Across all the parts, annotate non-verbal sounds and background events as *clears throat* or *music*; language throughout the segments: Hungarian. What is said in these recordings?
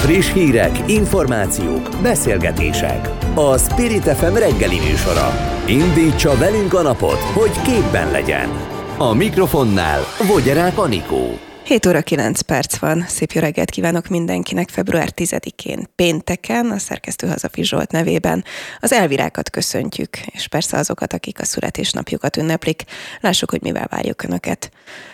Friss hírek, információk, beszélgetések. A Spirit FM reggeli műsora. Indítsa velünk a napot, hogy képben legyen. A mikrofonnál Vogyerák Anikó. 7 óra 9 perc van. Szép jó reggelt kívánok mindenkinek február 10-én, pénteken, a szerkesztő Hazafi Zsolt nevében. Az elvirákat köszöntjük, és persze azokat, akik a születésnapjukat ünneplik. Lássuk, hogy mivel várjuk Önöket.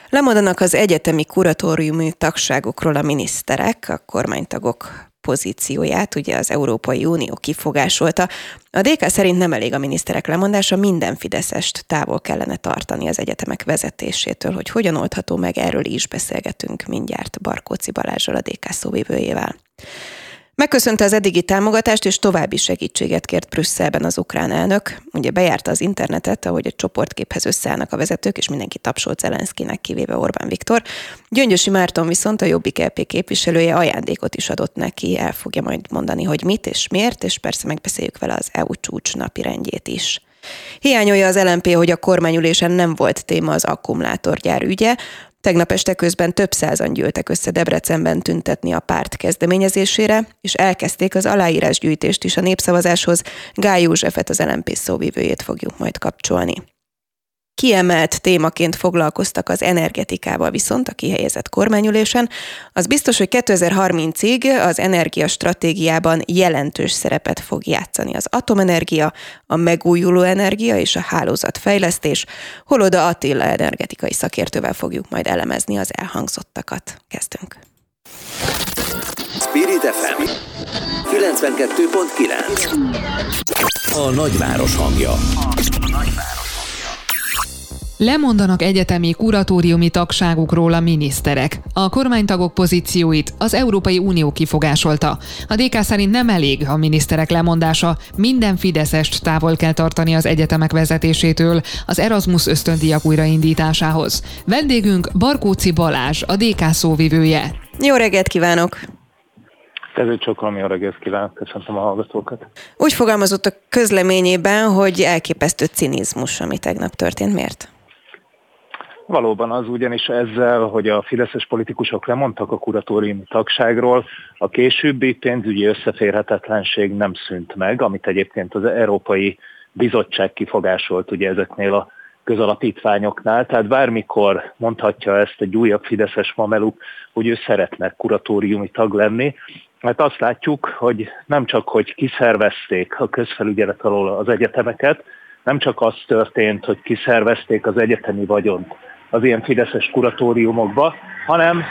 Lemondanak az egyetemi kuratóriumi tagságokról a miniszterek, a kormánytagok pozícióját, ugye az Európai Unió kifogásolta. A DK szerint nem elég a miniszterek lemondása, minden fideszest távol kellene tartani az egyetemek vezetésétől, hogy hogyan oldható meg, erről is beszélgetünk mindjárt Barkóci Balázsral, a DK szóvivőjével. Megköszönte az eddigi támogatást, és további segítséget kért Brüsszelben az ukrán elnök. Ugye bejárta az internetet, ahogy egy csoportképhez összeállnak a vezetők, és mindenki tapsolt Zelenszkinek, kivéve Orbán Viktor. Gyöngyösi Márton viszont a Jobbik LP képviselője ajándékot is adott neki, el fogja majd mondani, hogy mit és miért, és persze megbeszéljük vele az EU csúcs napi rendjét is. Hiányolja az LMP, hogy a kormányülésen nem volt téma az akkumulátorgyár ügye, Tegnap este közben több százan gyűltek össze Debrecenben tüntetni a párt kezdeményezésére, és elkezdték az aláírásgyűjtést is a népszavazáshoz. Gály Józsefet, az LMP szóvivőjét fogjuk majd kapcsolni. Kiemelt témaként foglalkoztak az energetikával viszont a kihelyezett kormányülésen. Az biztos, hogy 2030-ig az energiastratégiában jelentős szerepet fog játszani az atomenergia, a megújuló energia és a hálózatfejlesztés. Holoda Attila energetikai szakértővel fogjuk majd elemezni az elhangzottakat. Kezdünk. Spirit FM 92.9 A nagyváros hangja. A nagyváros. Lemondanak egyetemi kuratóriumi tagságukról a miniszterek. A kormánytagok pozícióit az Európai Unió kifogásolta. A DK szerint nem elég a miniszterek lemondása, minden fideszest távol kell tartani az egyetemek vezetésétől az Erasmus ösztöndiak újraindításához. Vendégünk Barkóci Balázs, a DK szóvivője. Jó reggelt kívánok! Kezdő csokolom, jó reggelt kívánok, köszöntöm a hallgatókat. Úgy fogalmazott a közleményében, hogy elképesztő cinizmus, ami tegnap történt. Miért? Valóban az ugyanis ezzel, hogy a fideszes politikusok lemondtak a kuratóriumi tagságról, a későbbi pénzügyi összeférhetetlenség nem szűnt meg, amit egyébként az Európai Bizottság kifogásolt ugye ezeknél a közalapítványoknál, tehát bármikor mondhatja ezt egy újabb fideszes mameluk, hogy ő szeretne kuratóriumi tag lenni, mert azt látjuk, hogy nem csak, hogy kiszervezték a közfelügyelet alól az egyetemeket, nem csak az történt, hogy kiszervezték az egyetemi vagyont az ilyen fideszes kuratóriumokba, hanem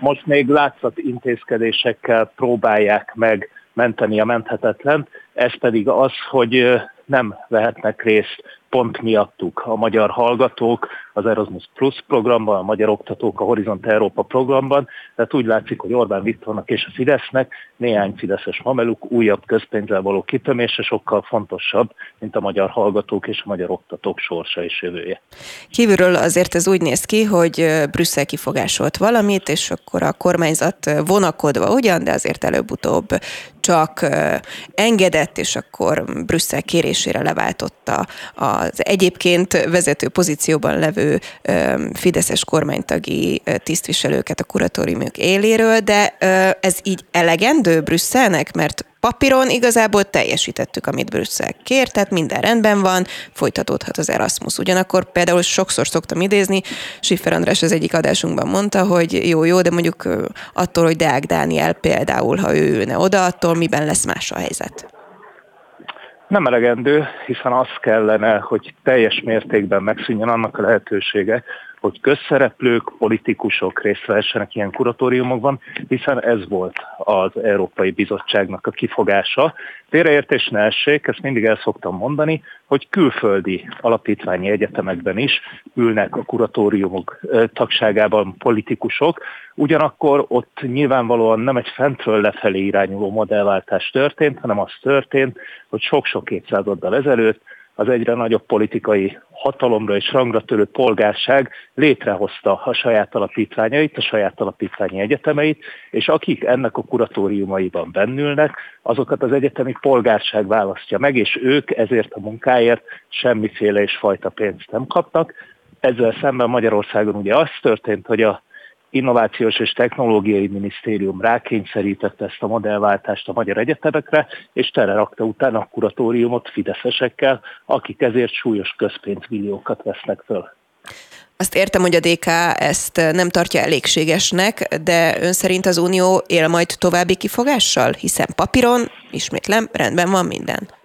most még látszat intézkedésekkel próbálják meg menteni a menthetetlen, ez pedig az, hogy nem vehetnek részt pont miattuk a magyar hallgatók az Erasmus Plus programban, a magyar oktatók a Horizont Európa programban, tehát úgy látszik, hogy Orbán Viktornak és a Fidesznek néhány fideszes mameluk újabb közpénzzel való kitömése sokkal fontosabb, mint a magyar hallgatók és a magyar oktatók sorsa és jövője. Kívülről azért ez úgy néz ki, hogy Brüsszel kifogásolt valamit, és akkor a kormányzat vonakodva ugyan, de azért előbb-utóbb csak engedett, és akkor Brüsszel kérésére leváltotta az egyébként vezető pozícióban levő fideszes kormánytagi tisztviselőket a kuratóriumok éléről, de ez így elegendő Brüsszelnek, mert papíron igazából teljesítettük, amit Brüsszel kért, tehát minden rendben van, folytatódhat az Erasmus. Ugyanakkor például sokszor szoktam idézni, Siffer András az egyik adásunkban mondta, hogy jó, jó, de mondjuk attól, hogy Deák Dániel például, ha ő ülne oda, attól miben lesz más a helyzet? Nem elegendő, hiszen az kellene, hogy teljes mértékben megszűnjön annak a lehetősége, hogy közszereplők, politikusok részt vessenek ilyen kuratóriumokban, hiszen ez volt az Európai Bizottságnak a kifogása. Félreértés ne essék, ezt mindig el szoktam mondani, hogy külföldi alapítványi egyetemekben is ülnek a kuratóriumok tagságában politikusok, ugyanakkor ott nyilvánvalóan nem egy fentről lefelé irányuló modellváltás történt, hanem az történt, hogy sok-sok évszázaddal ezelőtt az egyre nagyobb politikai hatalomra és rangra törő polgárság létrehozta a saját alapítványait, a saját alapítványi egyetemeit, és akik ennek a kuratóriumaiban bennülnek, azokat az egyetemi polgárság választja meg, és ők ezért a munkáért semmiféle és fajta pénzt nem kapnak. Ezzel szemben Magyarországon ugye az történt, hogy a Innovációs és Technológiai Minisztérium rákényszerítette ezt a modellváltást a magyar egyetemekre, és telerakta utána a kuratóriumot fideszesekkel, akik ezért súlyos közpénzmilliókat vesznek föl. Azt értem, hogy a DK ezt nem tartja elégségesnek, de ön szerint az Unió él majd további kifogással? Hiszen papíron, ismétlem, rendben van minden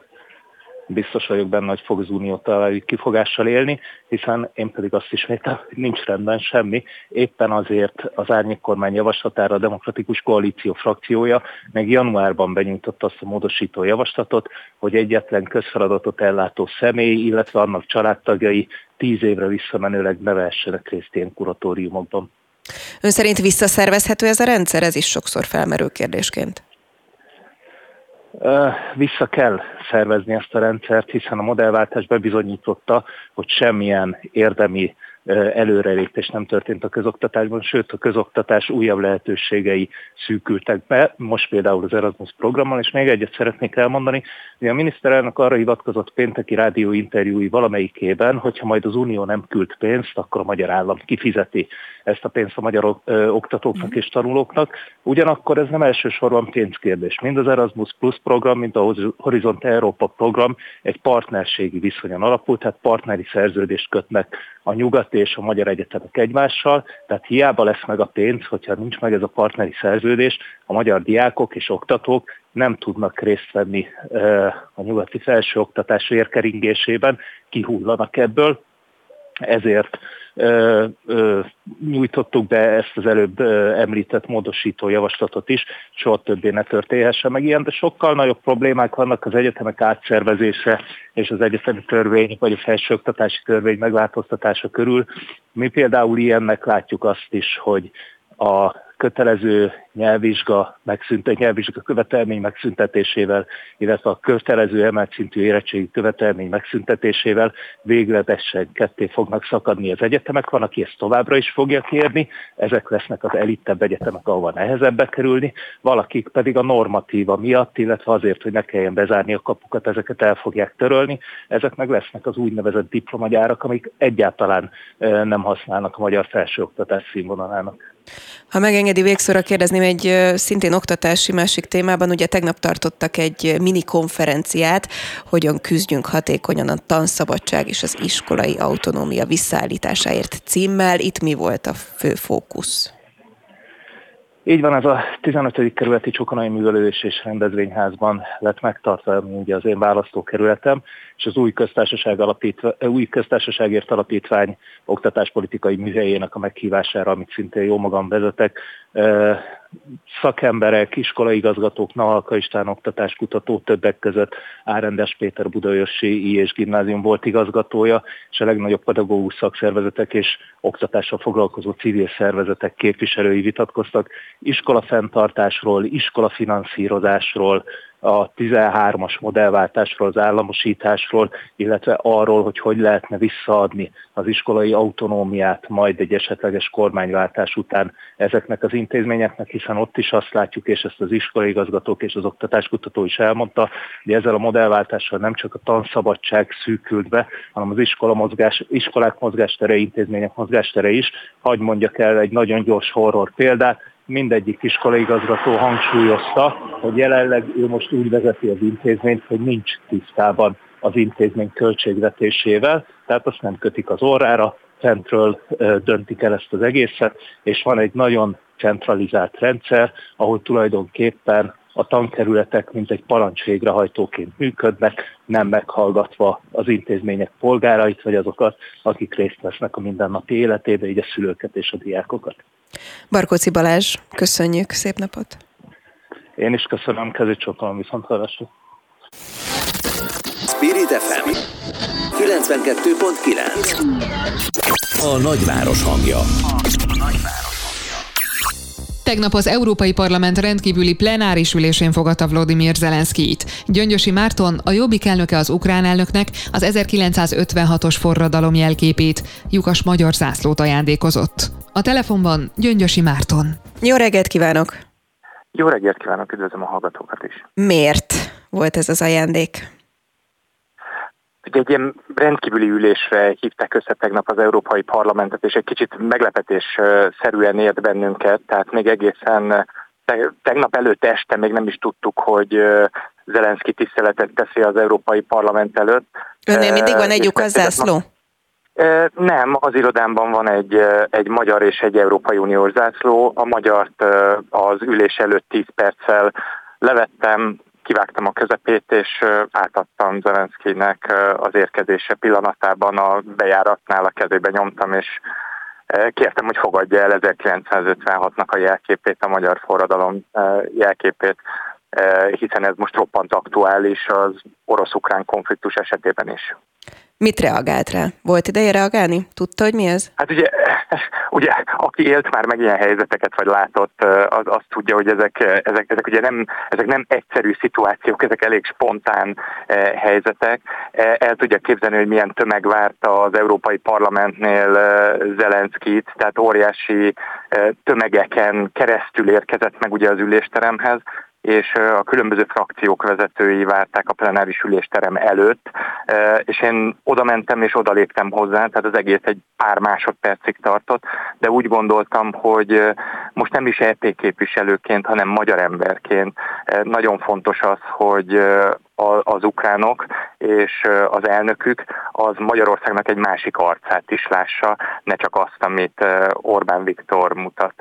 biztos vagyok benne, hogy fog az Unió találni kifogással élni, hiszen én pedig azt ismétem, hogy nincs rendben semmi. Éppen azért az árnyék kormány javaslatára a Demokratikus Koalíció frakciója meg januárban benyújtotta azt a módosító javaslatot, hogy egyetlen közfeladatot ellátó személy, illetve annak családtagjai tíz évre visszamenőleg ne vehessenek részt ilyen kuratóriumokban. Ön szerint visszaszervezhető ez a rendszer? Ez is sokszor felmerül kérdésként. Vissza kell szervezni ezt a rendszert, hiszen a modellváltás bebizonyította, hogy semmilyen érdemi előrelépés nem történt a közoktatásban, sőt a közoktatás újabb lehetőségei szűkültek be, most például az Erasmus programmal, és még egyet szeretnék elmondani, hogy a miniszterelnök arra hivatkozott pénteki rádió interjúi valamelyikében, hogyha majd az Unió nem küld pénzt, akkor a magyar állam kifizeti ezt a pénzt a magyar oktatóknak és tanulóknak. Ugyanakkor ez nem elsősorban pénzkérdés. Mind az Erasmus Plus program, mind a Horizont Európa program egy partnerségi viszonyon alapul, tehát partneri szerződést kötnek a nyugati és a magyar egyetemek egymással, tehát hiába lesz meg a pénz, hogyha nincs meg ez a partneri szerződés, a magyar diákok és oktatók nem tudnak részt venni a nyugati felsőoktatás érkeringésében, kihullanak ebből, ezért ö, ö, nyújtottuk be ezt az előbb ö, említett módosító javaslatot is, soha többé ne történhessen meg ilyen, de sokkal nagyobb problémák vannak az egyetemek átszervezése és az egyetemi törvény, vagy a felsőoktatási törvény megváltoztatása körül. Mi például ilyennek látjuk azt is, hogy a kötelező nyelvvizsga, megszüntet, nyelvvizsga követelmény megszüntetésével, illetve a kötelező emelt szintű érettségi követelmény megszüntetésével végletesen ketté fognak szakadni az egyetemek. Van, aki ezt továbbra is fogja kérni, ezek lesznek az elittebb egyetemek, ahova nehezebb kerülni, valakik pedig a normatíva miatt, illetve azért, hogy ne kelljen bezárni a kapukat, ezeket el fogják törölni. Ezek meg lesznek az úgynevezett diplomagyárak, amik egyáltalán nem használnak a magyar felsőoktatás színvonalának. Ha megengedi végszóra kérdezném egy szintén oktatási másik témában, ugye tegnap tartottak egy mini konferenciát, hogyan küzdjünk hatékonyan a tanszabadság és az iskolai autonómia visszaállításáért címmel. Itt mi volt a fő fókusz? Így van, ez a 15. kerületi Csokonai Művelődés és Rendezvényházban lett megtartva, ugye az én választókerületem, és az új, köztársaság alapítva, új köztársaságért alapítvány oktatáspolitikai műhelyének a meghívására, amit szintén jó magam vezetek, szakemberek, iskolaigazgatók, Nahalka István oktatáskutató többek között Árendes Péter Budaörsi I és gimnázium volt igazgatója, és a legnagyobb pedagógus szakszervezetek és oktatással foglalkozó civil szervezetek képviselői vitatkoztak. Iskola fenntartásról, iskola finanszírozásról, a 13-as modellváltásról, az államosításról, illetve arról, hogy hogy lehetne visszaadni az iskolai autonómiát majd egy esetleges kormányváltás után ezeknek az intézményeknek, hiszen ott is azt látjuk, és ezt az iskolai igazgatók és az oktatáskutató is elmondta, hogy ezzel a modellváltással nem csak a tanszabadság szűkült be, hanem az iskola mozgás, iskolák mozgástere, intézmények mozgástere is. Hagy mondjak el egy nagyon gyors horror példát, mindegyik iskolaigazgató hangsúlyozta, hogy jelenleg ő most úgy vezeti az intézményt, hogy nincs tisztában az intézmény költségvetésével, tehát azt nem kötik az orrára, fentről döntik el ezt az egészet, és van egy nagyon centralizált rendszer, ahol tulajdonképpen a tankerületek mint egy parancs végrehajtóként működnek, nem meghallgatva az intézmények polgárait, vagy azokat, akik részt vesznek a mindennapi életébe, így a szülőket és a diákokat. Barkóci Balázs, köszönjük, szép napot! Én is köszönöm, kezét csókolom, viszont hallásra. Spirit FM 92.9 A nagyváros hangja. Tegnap az Európai Parlament rendkívüli plenáris ülésén fogadta Vladimir Zelenszkijt. Gyöngyösi Márton, a jobbik elnöke az ukrán elnöknek az 1956-os forradalom jelképét, lyukas magyar zászlót ajándékozott. A telefonban Gyöngyösi Márton. Jó reggelt kívánok! Jó reggelt kívánok, üdvözlöm a hallgatókat is. Miért volt ez az ajándék? Ugye egy ilyen rendkívüli ülésre hívták össze tegnap az Európai Parlamentet, és egy kicsit meglepetés szerűen ért bennünket, tehát még egészen tegnap előtt este még nem is tudtuk, hogy Zelenszky tiszteletet teszi az Európai Parlament előtt. Önnél mindig van egy zászló? Nem, az irodámban van egy, egy magyar és egy Európai Uniós zászló. A magyart az ülés előtt 10 perccel levettem, kivágtam a közepét, és átadtam Zelenszkinek az érkezése pillanatában a bejáratnál a kezébe nyomtam, és kértem, hogy fogadja el 1956-nak a jelképét, a magyar forradalom jelképét, hiszen ez most roppant aktuális az orosz-ukrán konfliktus esetében is. Mit reagált rá? Volt ideje reagálni? Tudta, hogy mi ez? Hát ugye, ugye aki élt már meg ilyen helyzeteket, vagy látott, az azt tudja, hogy ezek, ezek, ezek ugye nem, ezek nem egyszerű szituációk, ezek elég spontán helyzetek. El tudja képzelni, hogy milyen tömeg várta az Európai Parlamentnél Zelenszkit, tehát óriási tömegeken keresztül érkezett meg ugye az ülésteremhez, és a különböző frakciók vezetői várták a plenáris ülésterem előtt, és én oda mentem és oda léptem hozzá, tehát az egész egy pár másodpercig tartott, de úgy gondoltam, hogy most nem is EP képviselőként, hanem magyar emberként nagyon fontos az, hogy az ukránok és az elnökük az Magyarországnak egy másik arcát is lássa, ne csak azt, amit Orbán Viktor mutat.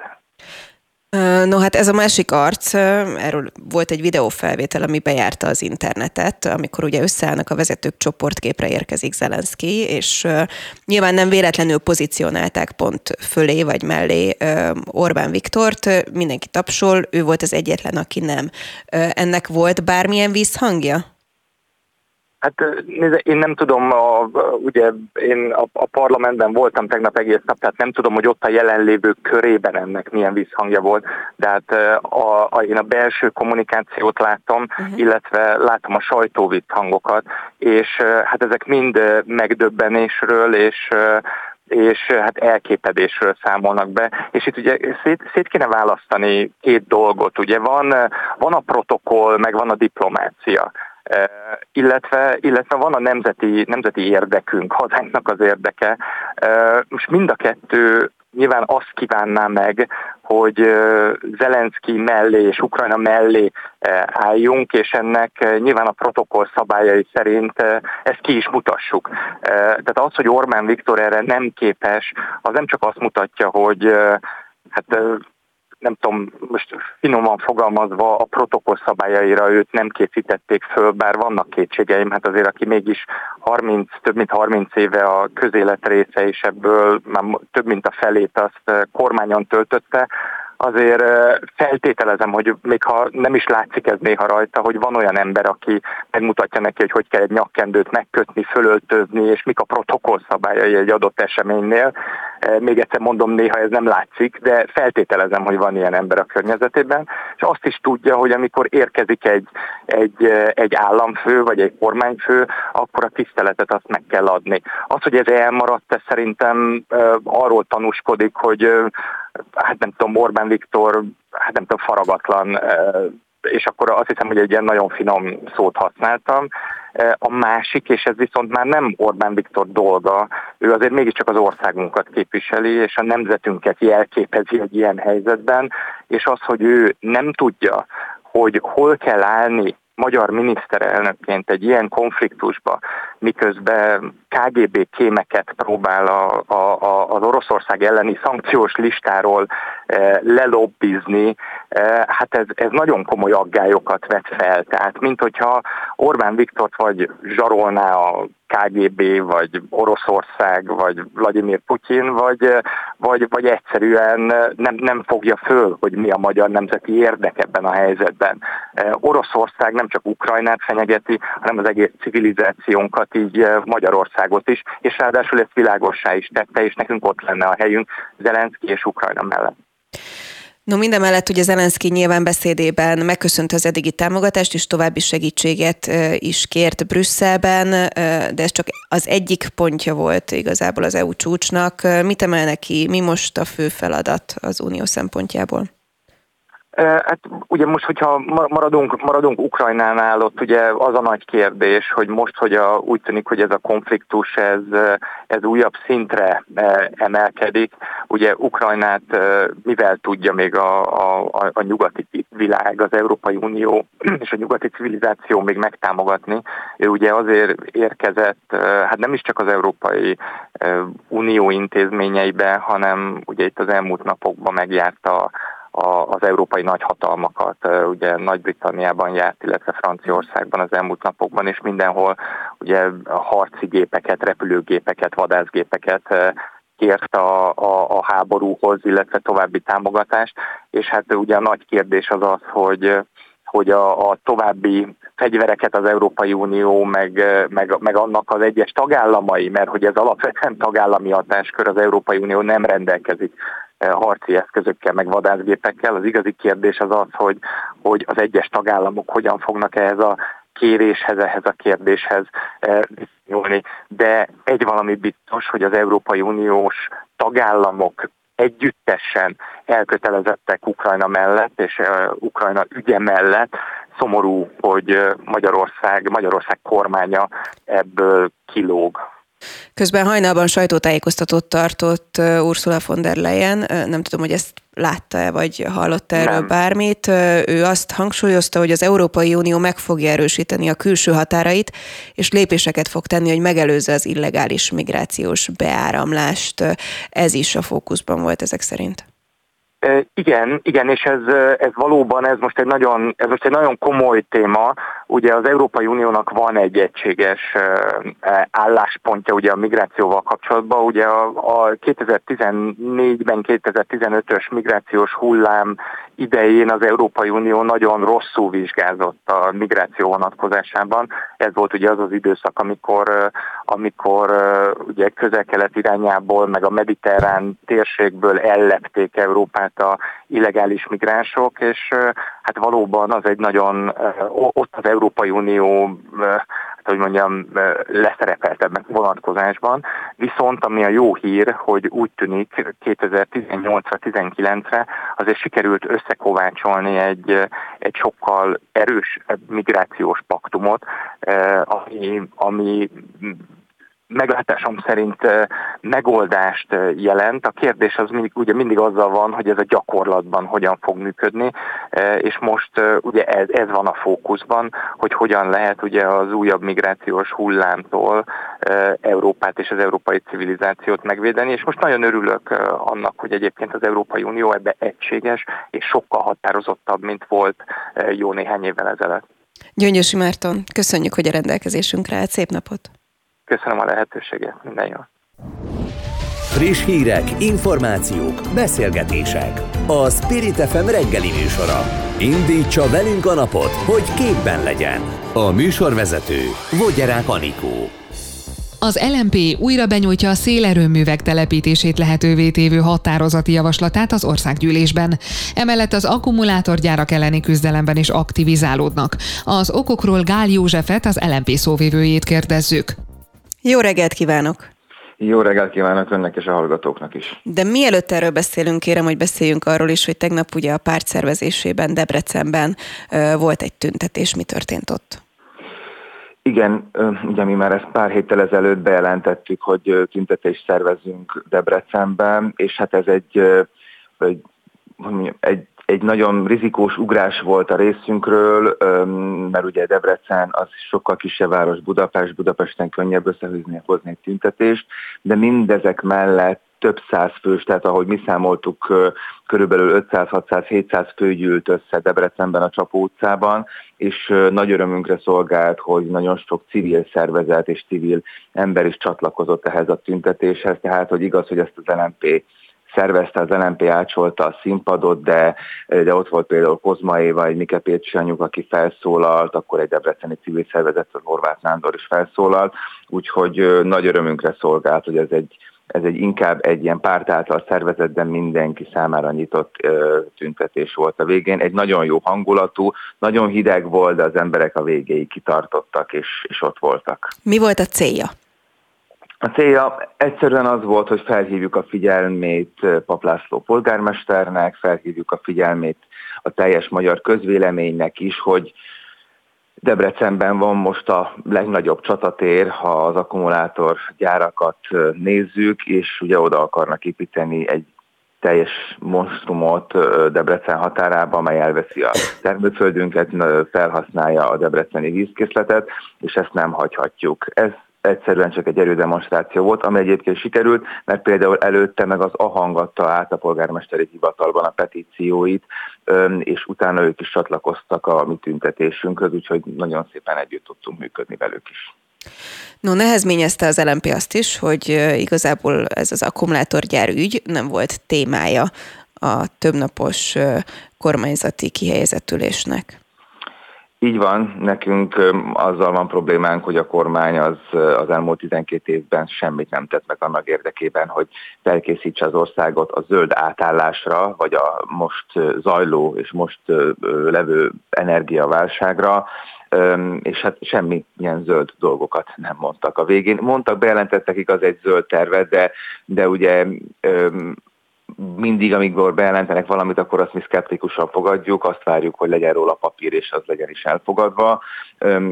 No hát ez a másik arc, erről volt egy videófelvétel, ami bejárta az internetet, amikor ugye összeállnak a vezetők csoportképre érkezik Zelenszky, és nyilván nem véletlenül pozícionálták pont fölé vagy mellé Orbán Viktort, mindenki tapsol, ő volt az egyetlen, aki nem. Ennek volt bármilyen visszhangja? Hát nézze, én nem tudom, a, ugye én a, a parlamentben voltam tegnap egész nap, tehát nem tudom, hogy ott a jelenlévők körében ennek milyen visszhangja volt, de hát a, a, én a belső kommunikációt látom, uh-huh. illetve látom a sajtóvitt hangokat, és hát ezek mind megdöbbenésről és és hát elképedésről számolnak be. És itt ugye szét, szét kéne választani két dolgot. Ugye van, van a protokoll, meg van a diplomácia illetve, illetve van a nemzeti, nemzeti érdekünk, hazánknak az érdeke. Most mind a kettő nyilván azt kívánná meg, hogy Zelenszky mellé és Ukrajna mellé álljunk, és ennek nyilván a protokoll szabályai szerint ezt ki is mutassuk. Tehát az, hogy Orbán Viktor erre nem képes, az nem csak azt mutatja, hogy hát nem tudom, most finoman fogalmazva a protokoll szabályaira őt nem készítették föl, bár vannak kétségeim, hát azért aki mégis 30, több mint 30 éve a közélet része, és ebből már több mint a felét azt kormányon töltötte, azért feltételezem, hogy még ha nem is látszik ez néha rajta, hogy van olyan ember, aki megmutatja neki, hogy hogy kell egy nyakkendőt megkötni, fölöltözni, és mik a protokoll szabályai egy adott eseménynél. Még egyszer mondom, néha ez nem látszik, de feltételezem, hogy van ilyen ember a környezetében, és azt is tudja, hogy amikor érkezik egy, egy, egy államfő, vagy egy kormányfő, akkor a tiszteletet azt meg kell adni. Az, hogy ez elmaradt, ez szerintem arról tanúskodik, hogy hát nem tudom, Orbán Viktor, hát nem tudom, faragatlan, és akkor azt hiszem, hogy egy ilyen nagyon finom szót használtam. A másik, és ez viszont már nem Orbán Viktor dolga, ő azért mégiscsak az országunkat képviseli, és a nemzetünket jelképezi egy ilyen helyzetben, és az, hogy ő nem tudja, hogy hol kell állni magyar miniszterelnökként egy ilyen konfliktusba, miközben KGB kémeket próbál a, a, a, az Oroszország elleni szankciós listáról e, lelobbizni, e, hát ez, ez nagyon komoly aggályokat vet fel. Tehát, mint hogyha Orbán Viktort vagy zsarolná a KGB, vagy Oroszország, vagy Vladimir Putyin, vagy, vagy, vagy egyszerűen nem, nem fogja föl, hogy mi a magyar nemzeti érdek ebben a helyzetben. Oroszország nem csak Ukrajnát fenyegeti, hanem az egész civilizációnkat, így Magyarországot is, és ráadásul ezt világossá is tette, és nekünk ott lenne a helyünk Zelenszky és Ukrajna mellett. No mindemellett ugye Zelenszky nyilván beszédében megköszönte az eddigi támogatást, és további segítséget is kért Brüsszelben, de ez csak az egyik pontja volt igazából az EU csúcsnak. Mit emelne ki, mi most a fő feladat az unió szempontjából? Hát ugye most, hogyha maradunk, maradunk Ukrajnánál, ott ugye az a nagy kérdés, hogy most, hogy a, úgy tűnik, hogy ez a konfliktus, ez, ez újabb szintre emelkedik, ugye Ukrajnát mivel tudja még a, a, a nyugati világ, az Európai Unió *clears throat* és a nyugati civilizáció még megtámogatni. Ő ugye azért érkezett, hát nem is csak az Európai Unió intézményeibe, hanem ugye itt az elmúlt napokban megjárta az európai nagyhatalmakat, ugye Nagy-Britanniában járt, illetve Franciaországban az elmúlt napokban, és mindenhol ugye harci gépeket, repülőgépeket, vadászgépeket kért a, a, a háborúhoz, illetve további támogatást, és hát ugye a nagy kérdés az az, hogy hogy a, a további fegyvereket az Európai Unió, meg, meg, meg annak az egyes tagállamai, mert hogy ez alapvetően tagállami hatáskör, az Európai Unió nem rendelkezik harci eszközökkel, meg vadászgépekkel. Az igazi kérdés az az, hogy, hogy az egyes tagállamok hogyan fognak ehhez a kéréshez, ehhez a kérdéshez viszonyulni. De egy valami biztos, hogy az Európai Uniós tagállamok együttesen elkötelezettek Ukrajna mellett, és Ukrajna ügye mellett. Szomorú, hogy Magyarország, Magyarország kormánya ebből kilóg. Közben hajnalban sajtótájékoztatót tartott Ursula von der Leyen, nem tudom, hogy ezt látta-e, vagy hallotta erről nem. bármit. Ő azt hangsúlyozta, hogy az Európai Unió meg fogja erősíteni a külső határait, és lépéseket fog tenni, hogy megelőzze az illegális migrációs beáramlást. Ez is a fókuszban volt ezek szerint. Igen, igen, és ez, ez valóban, ez most, egy nagyon, ez most egy nagyon komoly téma. Ugye az Európai Uniónak van egy egységes álláspontja ugye a migrációval kapcsolatban. Ugye a, a 2014-ben 2015-ös migrációs hullám idején az Európai Unió nagyon rosszul vizsgázott a migráció vonatkozásában. Ez volt ugye az az időszak, amikor, amikor ugye közel-kelet irányából, meg a mediterrán térségből ellepték Európát a illegális migránsok, és hát valóban az egy nagyon, ott az Európai Unió hogy mondjam, leszerepeltebb vonatkozásban. Viszont ami a jó hír, hogy úgy tűnik 2018-19-re azért sikerült összekovácsolni egy, egy sokkal erős migrációs paktumot, ami, ami meglátásom szerint megoldást jelent. A kérdés az mindig, ugye mindig azzal van, hogy ez a gyakorlatban hogyan fog működni, és most ugye ez, ez van a fókuszban, hogy hogyan lehet ugye az újabb migrációs hullámtól Európát és az európai civilizációt megvédeni, és most nagyon örülök annak, hogy egyébként az Európai Unió ebbe egységes és sokkal határozottabb, mint volt jó néhány évvel ezelőtt. Gyöngyösi Márton, köszönjük, hogy a rendelkezésünkre állt. Szép napot! Köszönöm a lehetőséget, minden jó. Friss hírek, információk, beszélgetések. A Spirit FM reggeli műsora. Indítsa velünk a napot, hogy képben legyen. A műsorvezető Vogyerák Anikó. Az LMP újra benyújtja a szélerőművek telepítését lehetővé tévő határozati javaslatát az országgyűlésben. Emellett az akkumulátorgyárak elleni küzdelemben is aktivizálódnak. Az okokról Gál Józsefet, az LMP szóvévőjét kérdezzük. Jó reggelt kívánok! Jó reggelt kívánok önnek és a hallgatóknak is. De mielőtt erről beszélünk, kérem, hogy beszéljünk arról is, hogy tegnap ugye a párt szervezésében Debrecenben volt egy tüntetés. Mi történt ott? Igen, ugye mi már ezt pár héttel ezelőtt bejelentettük, hogy tüntetést szervezünk Debrecenben, és hát ez egy, egy, egy egy nagyon rizikós ugrás volt a részünkről, mert ugye Debrecen az sokkal kisebb város Budapest, Budapesten könnyebb összehűzni hozni egy tüntetést, de mindezek mellett több száz fős, tehát ahogy mi számoltuk, körülbelül 500-600-700 fő gyűlt össze Debrecenben a Csapó utcában, és nagy örömünkre szolgált, hogy nagyon sok civil szervezet és civil ember is csatlakozott ehhez a tüntetéshez, tehát hogy igaz, hogy ezt az LMP szervezte, az LNP ácsolta a színpadot, de, de ott volt például Kozma Éva, egy Mike Pécsi anyuk, aki felszólalt, akkor egy debreceni civil szervezet, az Horváth Nándor is felszólalt, úgyhogy nagy örömünkre szolgált, hogy ez egy, ez egy inkább egy ilyen párt által szervezett, de mindenki számára nyitott ö, tüntetés volt a végén. Egy nagyon jó hangulatú, nagyon hideg volt, de az emberek a végéig kitartottak és, és ott voltak. Mi volt a célja? A célja egyszerűen az volt, hogy felhívjuk a figyelmét Paplászló polgármesternek, felhívjuk a figyelmét a teljes magyar közvéleménynek is, hogy Debrecenben van most a legnagyobb csatatér, ha az akkumulátorgyárakat nézzük, és ugye oda akarnak építeni egy teljes monstrumot Debrecen határába, amely elveszi a termőföldünket, felhasználja a debreceni vízkészletet, és ezt nem hagyhatjuk. Ez egyszerűen csak egy erődemonstráció volt, ami egyébként sikerült, mert például előtte meg az ahangatta át a polgármesteri hivatalban a petícióit, és utána ők is csatlakoztak a mi tüntetésünkhöz, úgyhogy nagyon szépen együtt tudtunk működni velük is. No, nehezményezte az LMP azt is, hogy igazából ez az akkumulátorgyár ügy nem volt témája a többnapos kormányzati kihelyezett ülésnek. Így van, nekünk azzal van problémánk, hogy a kormány az, az elmúlt 12 évben semmit nem tett meg annak érdekében, hogy felkészítse az országot a zöld átállásra, vagy a most zajló és most levő energiaválságra, és hát semmi ilyen zöld dolgokat nem mondtak a végén. Mondtak, bejelentettek igaz egy zöld tervet, de, de ugye mindig, amikor bejelentenek valamit, akkor azt mi szkeptikusan fogadjuk, azt várjuk, hogy legyen róla papír, és az legyen is elfogadva.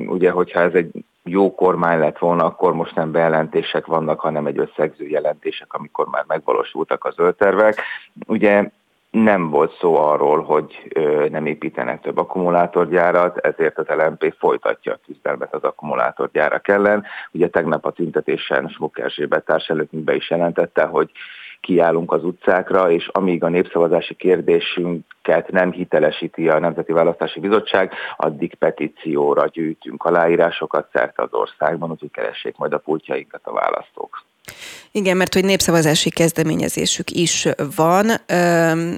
Ugye, hogyha ez egy jó kormány lett volna, akkor most nem bejelentések vannak, hanem egy összegző jelentések, amikor már megvalósultak az öltervek. Ugye nem volt szó arról, hogy nem építenek több akkumulátorgyárat, ezért az LMP folytatja a küzdelmet az akkumulátorgyárak ellen. Ugye tegnap a tüntetésen Smuk Erzsébet társelőkünkbe is jelentette, hogy kiállunk az utcákra, és amíg a népszavazási kérdésünket nem hitelesíti a Nemzeti Választási Bizottság, addig petícióra gyűjtünk aláírásokat szerte az országban, úgyhogy keressék majd a pultjainkat a választók. Igen, mert hogy népszavazási kezdeményezésük is van.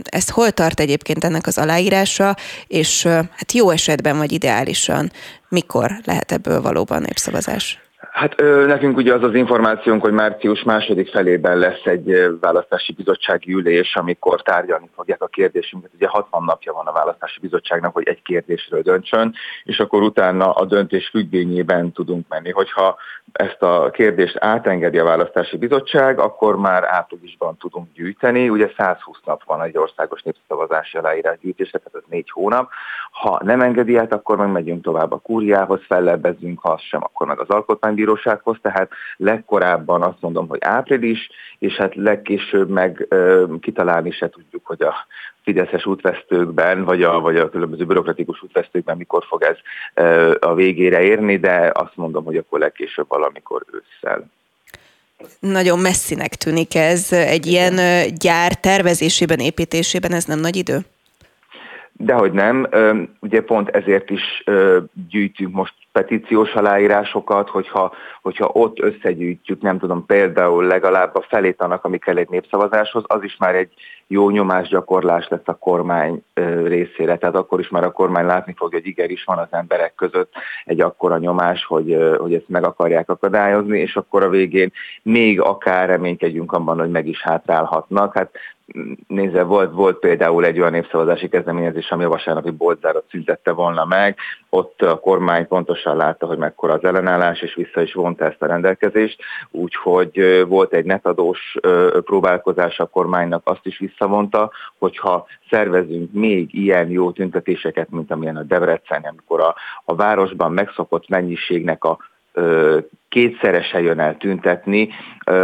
Ezt hol tart egyébként ennek az aláírása, és hát jó esetben vagy ideálisan mikor lehet ebből valóban népszavazás? Hát ö, nekünk ugye az az információnk, hogy március második felében lesz egy választási bizottsági ülés, amikor tárgyalni fogják a kérdésünket. Ugye 60 napja van a választási bizottságnak, hogy egy kérdésről döntsön, és akkor utána a döntés függvényében tudunk menni. Hogyha ezt a kérdést átengedi a választási bizottság, akkor már áprilisban tudunk gyűjteni. Ugye 120 nap van egy országos népszavazási aláírás gyűjtésre, tehát ez négy hónap. Ha nem engedi át, akkor meg megyünk tovább a kúriához, fellebbezünk, ha az sem, akkor meg az alkotmánybírósághoz. Tehát legkorábban azt mondom, hogy április, és hát legkésőbb meg ö, kitalálni se tudjuk, hogy a fideszes útvesztőkben, vagy a, vagy a különböző bürokratikus útvesztőkben mikor fog ez ö, a végére érni, de azt mondom, hogy akkor legkésőbb valamikor ősszel. Nagyon messzinek tűnik ez. Egy ilyen gyár tervezésében, építésében ez nem nagy idő? Dehogy nem. Ugye pont ezért is gyűjtünk most petíciós aláírásokat, hogyha, hogyha ott összegyűjtjük, nem tudom, például legalább a felét annak, ami kell egy népszavazáshoz, az is már egy jó nyomásgyakorlás lesz a kormány részére. Tehát akkor is már a kormány látni fogja, hogy igenis van az emberek között egy akkora nyomás, hogy, hogy ezt meg akarják akadályozni, és akkor a végén még akár reménykedjünk abban, hogy meg is hátrálhatnak. Hát nézze, volt, volt például egy olyan népszavazási kezdeményezés, ami a vasárnapi boltzárat szüntette volna meg, ott a kormány pontosan látta, hogy mekkora az ellenállás, és vissza is vonta ezt a rendelkezést, úgyhogy volt egy netadós próbálkozás a kormánynak, azt is visszavonta, hogyha szervezünk még ilyen jó tüntetéseket, mint amilyen a Debrecen, amikor a, a városban megszokott mennyiségnek a kétszerese jön el tüntetni,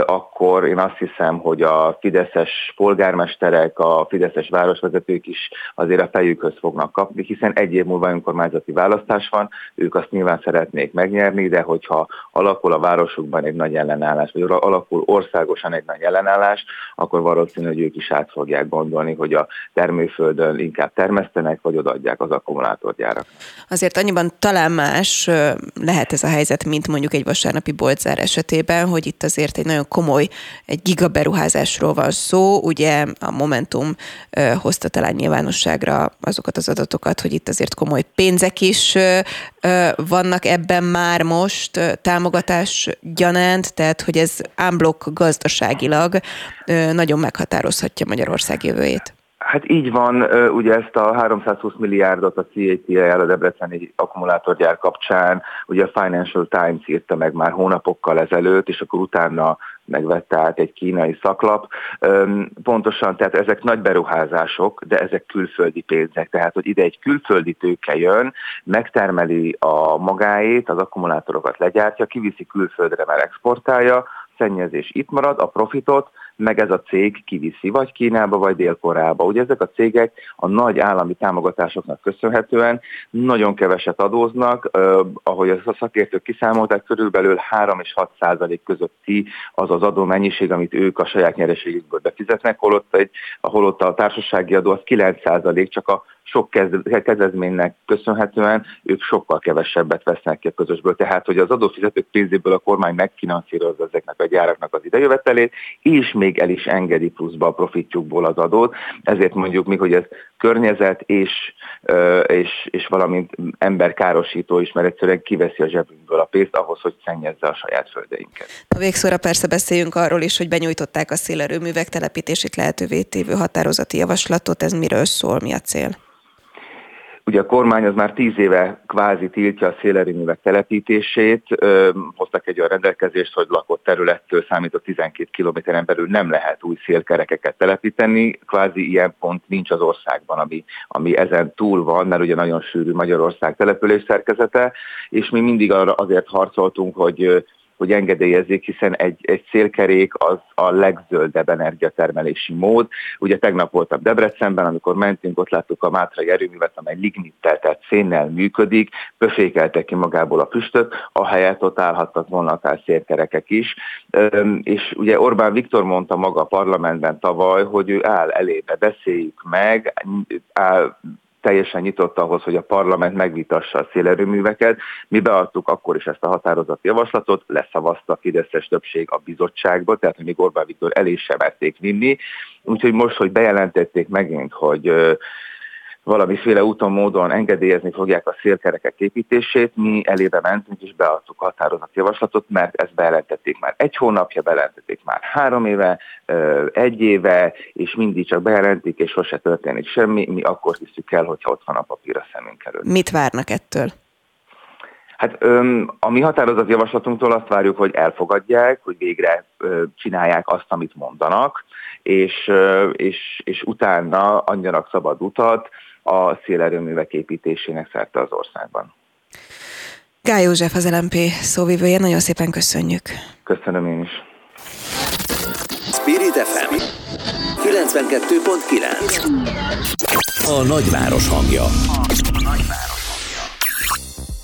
akkor én azt hiszem, hogy a fideszes polgármesterek, a fideszes városvezetők is azért a fejükhöz fognak kapni, hiszen egy év múlva önkormányzati választás van, ők azt nyilván szeretnék megnyerni, de hogyha alakul a városukban egy nagy ellenállás, vagy alakul országosan egy nagy ellenállás, akkor valószínű, hogy ők is át fogják gondolni, hogy a termőföldön inkább termesztenek, vagy odaadják az akkumulátorgyárak. Azért annyiban talán más lehet ez a helyzet, mint mondjuk egy vasárnapi boltzár esetében, hogy itt azért egy nagyon komoly, egy gigaberuházásról van szó. Ugye a Momentum hozta talán nyilvánosságra azokat az adatokat, hogy itt azért komoly pénzek is vannak ebben már most támogatás gyanánt, tehát hogy ez ámblok gazdaságilag nagyon meghatározhatja Magyarország jövőjét. Hát így van, ugye ezt a 320 milliárdot a CATL, a Debreceni akkumulátorgyár kapcsán, ugye a Financial Times írta meg már hónapokkal ezelőtt, és akkor utána megvette át egy kínai szaklap. Pontosan, tehát ezek nagy beruházások, de ezek külföldi pénzek, tehát hogy ide egy külföldi tőke jön, megtermeli a magáét, az akkumulátorokat legyártja, kiviszi külföldre, mert exportálja, szennyezés itt marad, a profitot meg ez a cég kiviszi, vagy Kínába, vagy Dél-Koreába. Ugye ezek a cégek a nagy állami támogatásoknak köszönhetően nagyon keveset adóznak, eh, ahogy a szakértők kiszámolták, körülbelül 3 és 6 százalék közötti az az adó mennyiség, amit ők a saját nyereségükből befizetnek, holott, egy, holott a társasági adó az 9 százalék, csak a sok kezezménynek köszönhetően ők sokkal kevesebbet vesznek ki a közösből. Tehát, hogy az adófizetők pénzéből a kormány megfinanszírozza ezeknek a gyáraknak az idejövetelét, és még el is engedi pluszba a profitjukból az adót. Ezért mondjuk mi, hogy ez környezet és, és, és valamint emberkárosító is, mert egyszerűen kiveszi a zsebünkből a pénzt ahhoz, hogy szennyezze a saját földeinket. A végszóra persze beszéljünk arról is, hogy benyújtották a szélerőművek telepítését lehetővé tévő határozati javaslatot. Ez miről szól, mi a cél? Ugye a kormány az már tíz éve kvázi tiltja a szélerőművek telepítését, hoztak egy olyan rendelkezést, hogy lakott területtől számított 12 kilométeren belül nem lehet új szélkerekeket telepíteni, kvázi ilyen pont nincs az országban, ami, ami ezen túl van, mert ugye nagyon sűrű Magyarország település szerkezete, és mi mindig arra azért harcoltunk, hogy hogy engedélyezzék, hiszen egy, egy szélkerék az a legzöldebb energiatermelési mód. Ugye tegnap voltam Debrecenben, amikor mentünk, ott láttuk a Mátrai erőművet, amely lignittel, tehát szénnel működik, pöfékelte ki magából a füstöt, ahelyett ott állhattak volna akár szélkerekek is. És ugye Orbán Viktor mondta maga a parlamentben tavaly, hogy ő áll elébe, beszéljük meg, áll, teljesen nyitott ahhoz, hogy a parlament megvitassa a szélerőműveket. Mi beadtuk akkor is ezt a határozati javaslatot, leszavazta a Fideszes többség a bizottságba, tehát hogy még Orbán Viktor elé sem merték vinni. Úgyhogy most, hogy bejelentették megint, hogy valamiféle úton, módon engedélyezni fogják a szélkerekek építését. Mi elébe mentünk és beadtuk határozat javaslatot, mert ezt bejelentették már egy hónapja, bejelentették már három éve, egy éve, és mindig csak bejelentik, és sose történik semmi. Mi akkor hiszük el, hogyha ott van a papír a szemünk előtt. Mit várnak ettől? Hát a mi határozat javaslatunktól azt várjuk, hogy elfogadják, hogy végre csinálják azt, amit mondanak, és, és, és utána adjanak szabad utat a szélerőművek építésének szerte az országban. Gály József az LMP szóvivője, nagyon szépen köszönjük. Köszönöm én is. Spirit FM 92.9 A nagyváros hangja.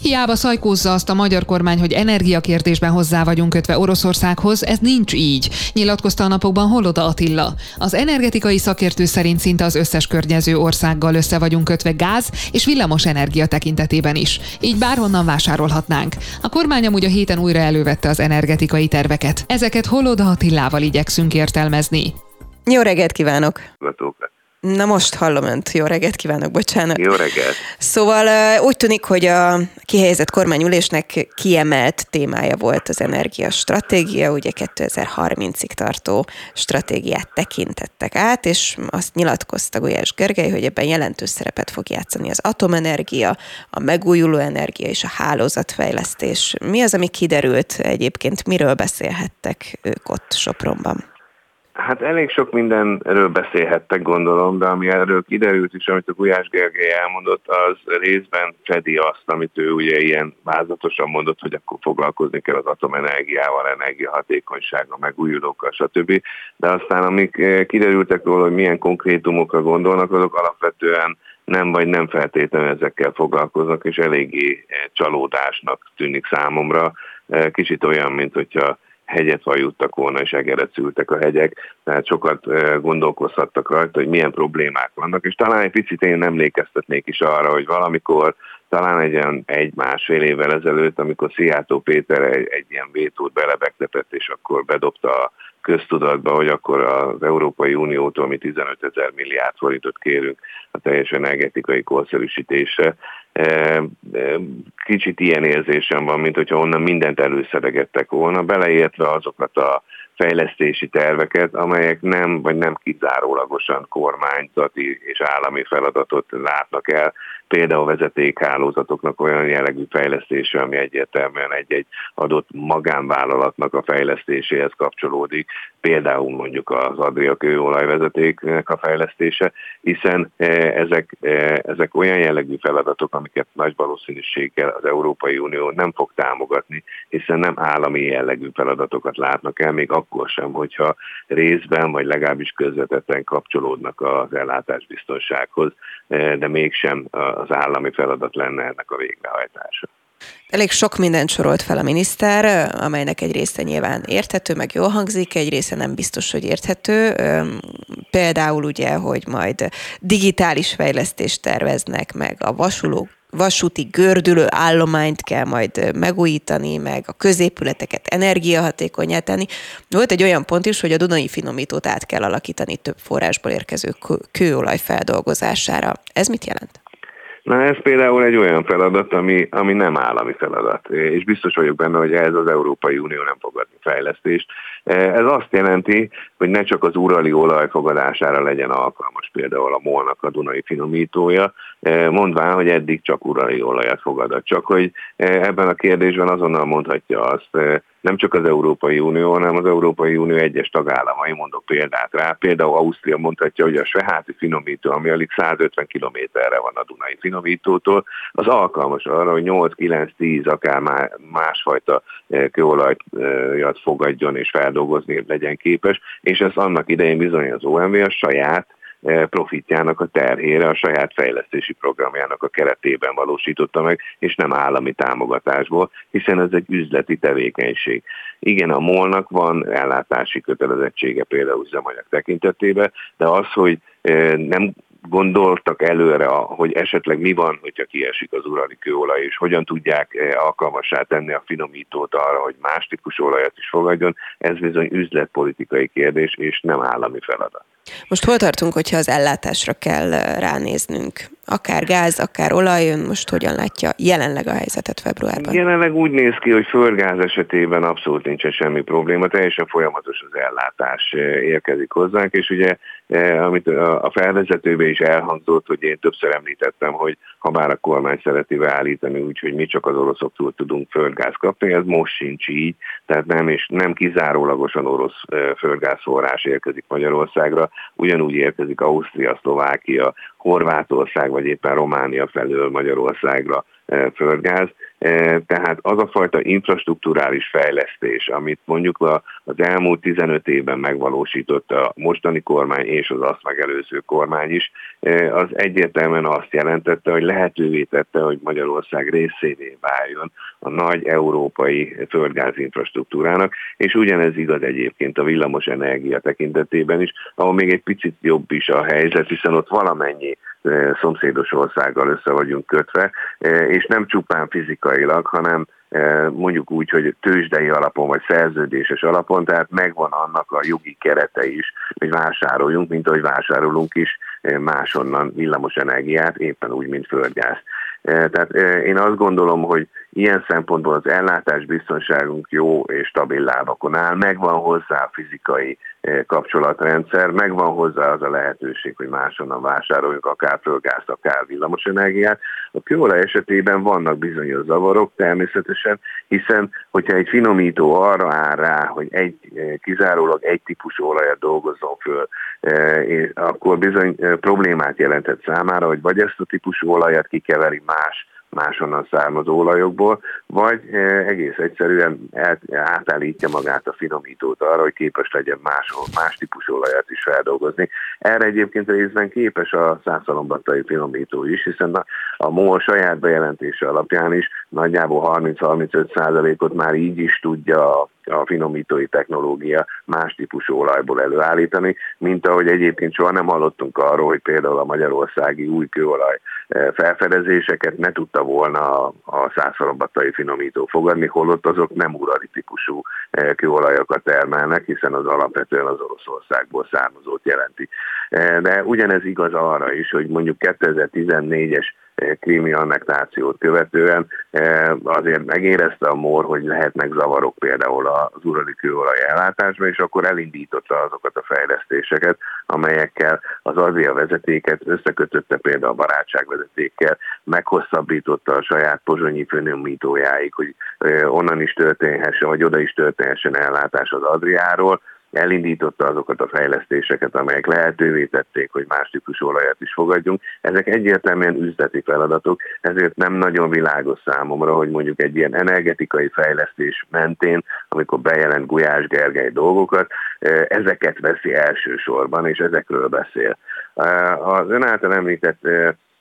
Hiába szajkózza azt a magyar kormány, hogy energiakérdésben hozzá vagyunk kötve Oroszországhoz, ez nincs így, nyilatkozta a napokban Holoda Attila. Az energetikai szakértő szerint szinte az összes környező országgal össze vagyunk kötve gáz és villamos energia tekintetében is. Így bárhonnan vásárolhatnánk. A kormány amúgy a héten újra elővette az energetikai terveket. Ezeket Holoda Attilával igyekszünk értelmezni. Jó reggelt kívánok! Gyakorlatilag. Na most hallom önt. Jó reggelt kívánok, bocsánat. Jó reggelt. Szóval úgy tűnik, hogy a kihelyezett kormányülésnek kiemelt témája volt az energiastratégia, ugye 2030-ig tartó stratégiát tekintettek át, és azt nyilatkozta Gulyás Gergely, hogy ebben jelentős szerepet fog játszani az atomenergia, a megújuló energia és a hálózatfejlesztés. Mi az, ami kiderült egyébként, miről beszélhettek ők ott Sopronban? Hát elég sok mindenről beszélhettek, gondolom, de ami erről kiderült is, amit a Gulyás Gergely elmondott, az részben fedi azt, amit ő ugye ilyen vázatosan mondott, hogy akkor foglalkozni kell az atomenergiával, energiahatékonysággal, megújulókkal, stb. De aztán amik eh, kiderültek róla, hogy milyen konkrétumokra gondolnak, azok alapvetően nem vagy nem feltétlenül ezekkel foglalkoznak, és eléggé eh, csalódásnak tűnik számomra. Eh, kicsit olyan, mint hogyha hegyet vajuttak volna, és egeret szültek a hegyek, tehát sokat gondolkozhattak rajta, hogy milyen problémák vannak, és talán egy picit én emlékeztetnék is arra, hogy valamikor talán egy olyan egy-másfél évvel ezelőtt, amikor Szijjátó Péter egy, egy ilyen vétót belebegtetett, és akkor bedobta a köztudatba, hogy akkor az Európai Uniótól mi 15 ezer milliárd forintot kérünk a teljes energetikai korszerűsítésre. Kicsit ilyen érzésem van, mint hogyha onnan mindent előszeregettek volna, beleértve azokat a fejlesztési terveket, amelyek nem vagy nem kizárólagosan kormányzati és állami feladatot látnak el, például vezetékhálózatoknak olyan jellegű fejlesztése, ami egyértelműen egy-egy adott magánvállalatnak a fejlesztéséhez kapcsolódik, például mondjuk az Adria kőolajvezetéknek a fejlesztése, hiszen e, ezek, e, ezek olyan jellegű feladatok, amiket nagy valószínűséggel az Európai Unió nem fog támogatni, hiszen nem állami jellegű feladatokat látnak el, még akkor sem, hogyha részben vagy legalábbis közvetetten kapcsolódnak az ellátásbiztonsághoz, e, de mégsem az állami feladat lenne ennek a végrehajtása. Elég sok mindent sorolt fel a miniszter, amelynek egy része nyilván érthető, meg jól hangzik, egy része nem biztos, hogy érthető. Például ugye, hogy majd digitális fejlesztést terveznek, meg a vasuló vasúti gördülő állományt kell majd megújítani, meg a középületeket energiahatékonyá tenni. Volt egy olyan pont is, hogy a Dunai finomítót át kell alakítani több forrásból érkező kőolaj feldolgozására. Ez mit jelent? Na ez például egy olyan feladat, ami, ami nem állami feladat, és biztos vagyok benne, hogy ez az Európai Unió nem fogadni fejlesztést. Ez azt jelenti, hogy ne csak az urali olaj fogadására legyen alkalmas például a molnak a Dunai finomítója, mondván, hogy eddig csak urali olajat fogadott. Csak hogy ebben a kérdésben azonnal mondhatja azt nem csak az Európai Unió, hanem az Európai Unió egyes tagállamai, mondok példát rá. Például Ausztria mondhatja, hogy a sveháti finomító, ami alig 150 kilométerre van a Dunai finomítótól, az alkalmas arra, hogy 8-9-10 akár másfajta eh, kőolajat fogadjon és feldolgozni legyen képes, és ez annak idején bizony az OMV a saját profitjának a terhére a saját fejlesztési programjának a keretében valósította meg, és nem állami támogatásból, hiszen ez egy üzleti tevékenység. Igen, a molnak van ellátási kötelezettsége például üzemanyag tekintetében, de az, hogy nem gondoltak előre, hogy esetleg mi van, hogyha kiesik az urali kőolaj, és hogyan tudják eh, alkalmassá tenni a finomítót arra, hogy más típusú olajat is fogadjon, ez bizony üzletpolitikai kérdés, és nem állami feladat. Most hol tartunk, hogyha az ellátásra kell eh, ránéznünk? Akár gáz, akár olaj, ön most hogyan látja jelenleg a helyzetet februárban? Jelenleg úgy néz ki, hogy földgáz esetében abszolút nincsen semmi probléma, teljesen folyamatos az ellátás eh, érkezik hozzánk, és ugye amit a felvezetőben is elhangzott, hogy én többször említettem, hogy ha bár a kormány szereti beállítani úgy, hogy mi csak az oroszoktól tudunk földgáz kapni, ez most sincs így, tehát nem, és nem kizárólagosan orosz földgázforrás érkezik Magyarországra, ugyanúgy érkezik Ausztria, Szlovákia, Horvátország vagy éppen Románia felől Magyarországra földgáz, tehát az a fajta infrastruktúrális fejlesztés, amit mondjuk az elmúlt 15 évben megvalósított a mostani kormány és az azt megelőző kormány is, az egyértelműen azt jelentette, hogy lehetővé tette, hogy Magyarország részévé váljon a nagy európai földgáz infrastruktúrának, és ugyanez igaz egyébként a villamos energia tekintetében is, ahol még egy picit jobb is a helyzet, hiszen ott valamennyi szomszédos országgal össze vagyunk kötve, és nem csupán fizikailag, hanem mondjuk úgy, hogy tőzsdei alapon vagy szerződéses alapon, tehát megvan annak a jogi kerete is, hogy vásároljunk, mint ahogy vásárolunk is másonnan villamos energiát, éppen úgy, mint földgáz. Tehát én azt gondolom, hogy ilyen szempontból az ellátás biztonságunk jó és stabil lábakon áll, megvan hozzá fizikai kapcsolatrendszer, megvan hozzá az a lehetőség, hogy máshonnan vásároljunk akár földgázt, akár villamosenergiát. A kőolaj esetében vannak bizonyos zavarok természetesen, hiszen hogyha egy finomító arra áll rá, hogy egy, kizárólag egy típusú olajat dolgozzon föl, akkor bizony problémát jelentett számára, hogy vagy ezt a típusú olajat kikeveri más máshonnan származó olajokból, vagy eh, egész egyszerűen átállítja magát a finomítót arra, hogy képes legyen más, más típusú olajat is feldolgozni. Erre egyébként részben képes a százszalombattai finomító is, hiszen a, a MOL saját bejelentése alapján is nagyjából 30-35 százalékot már így is tudja a finomítói technológia más típusú olajból előállítani, mint ahogy egyébként soha nem hallottunk arról, hogy például a magyarországi új kőolaj eh, felfedezéseket ne tudta volna a százszalombattai finomító fogadni, holott azok nem urali típusú eh, kőolajokat termelnek, hiszen az alapvetően az Oroszországból származót jelenti. Eh, de ugyanez igaz arra is, hogy mondjuk 2014-es krími annektációt követően. Azért megérezte a MOR, hogy lehetnek zavarok például az urali kőolaj ellátásban, és akkor elindította azokat a fejlesztéseket, amelyekkel az Adria vezetéket összekötötte például a barátságvezetékkel, meghosszabbította a saját pozsonyi főnömítójáig, hogy onnan is történhessen, vagy oda is történhessen ellátás az Adriáról, elindította azokat a fejlesztéseket, amelyek lehetővé tették, hogy más típusú olajat is fogadjunk. Ezek egyértelműen üzleti feladatok, ezért nem nagyon világos számomra, hogy mondjuk egy ilyen energetikai fejlesztés mentén, amikor bejelent Gulyás Gergely dolgokat, ezeket veszi elsősorban, és ezekről beszél. Az ön által említett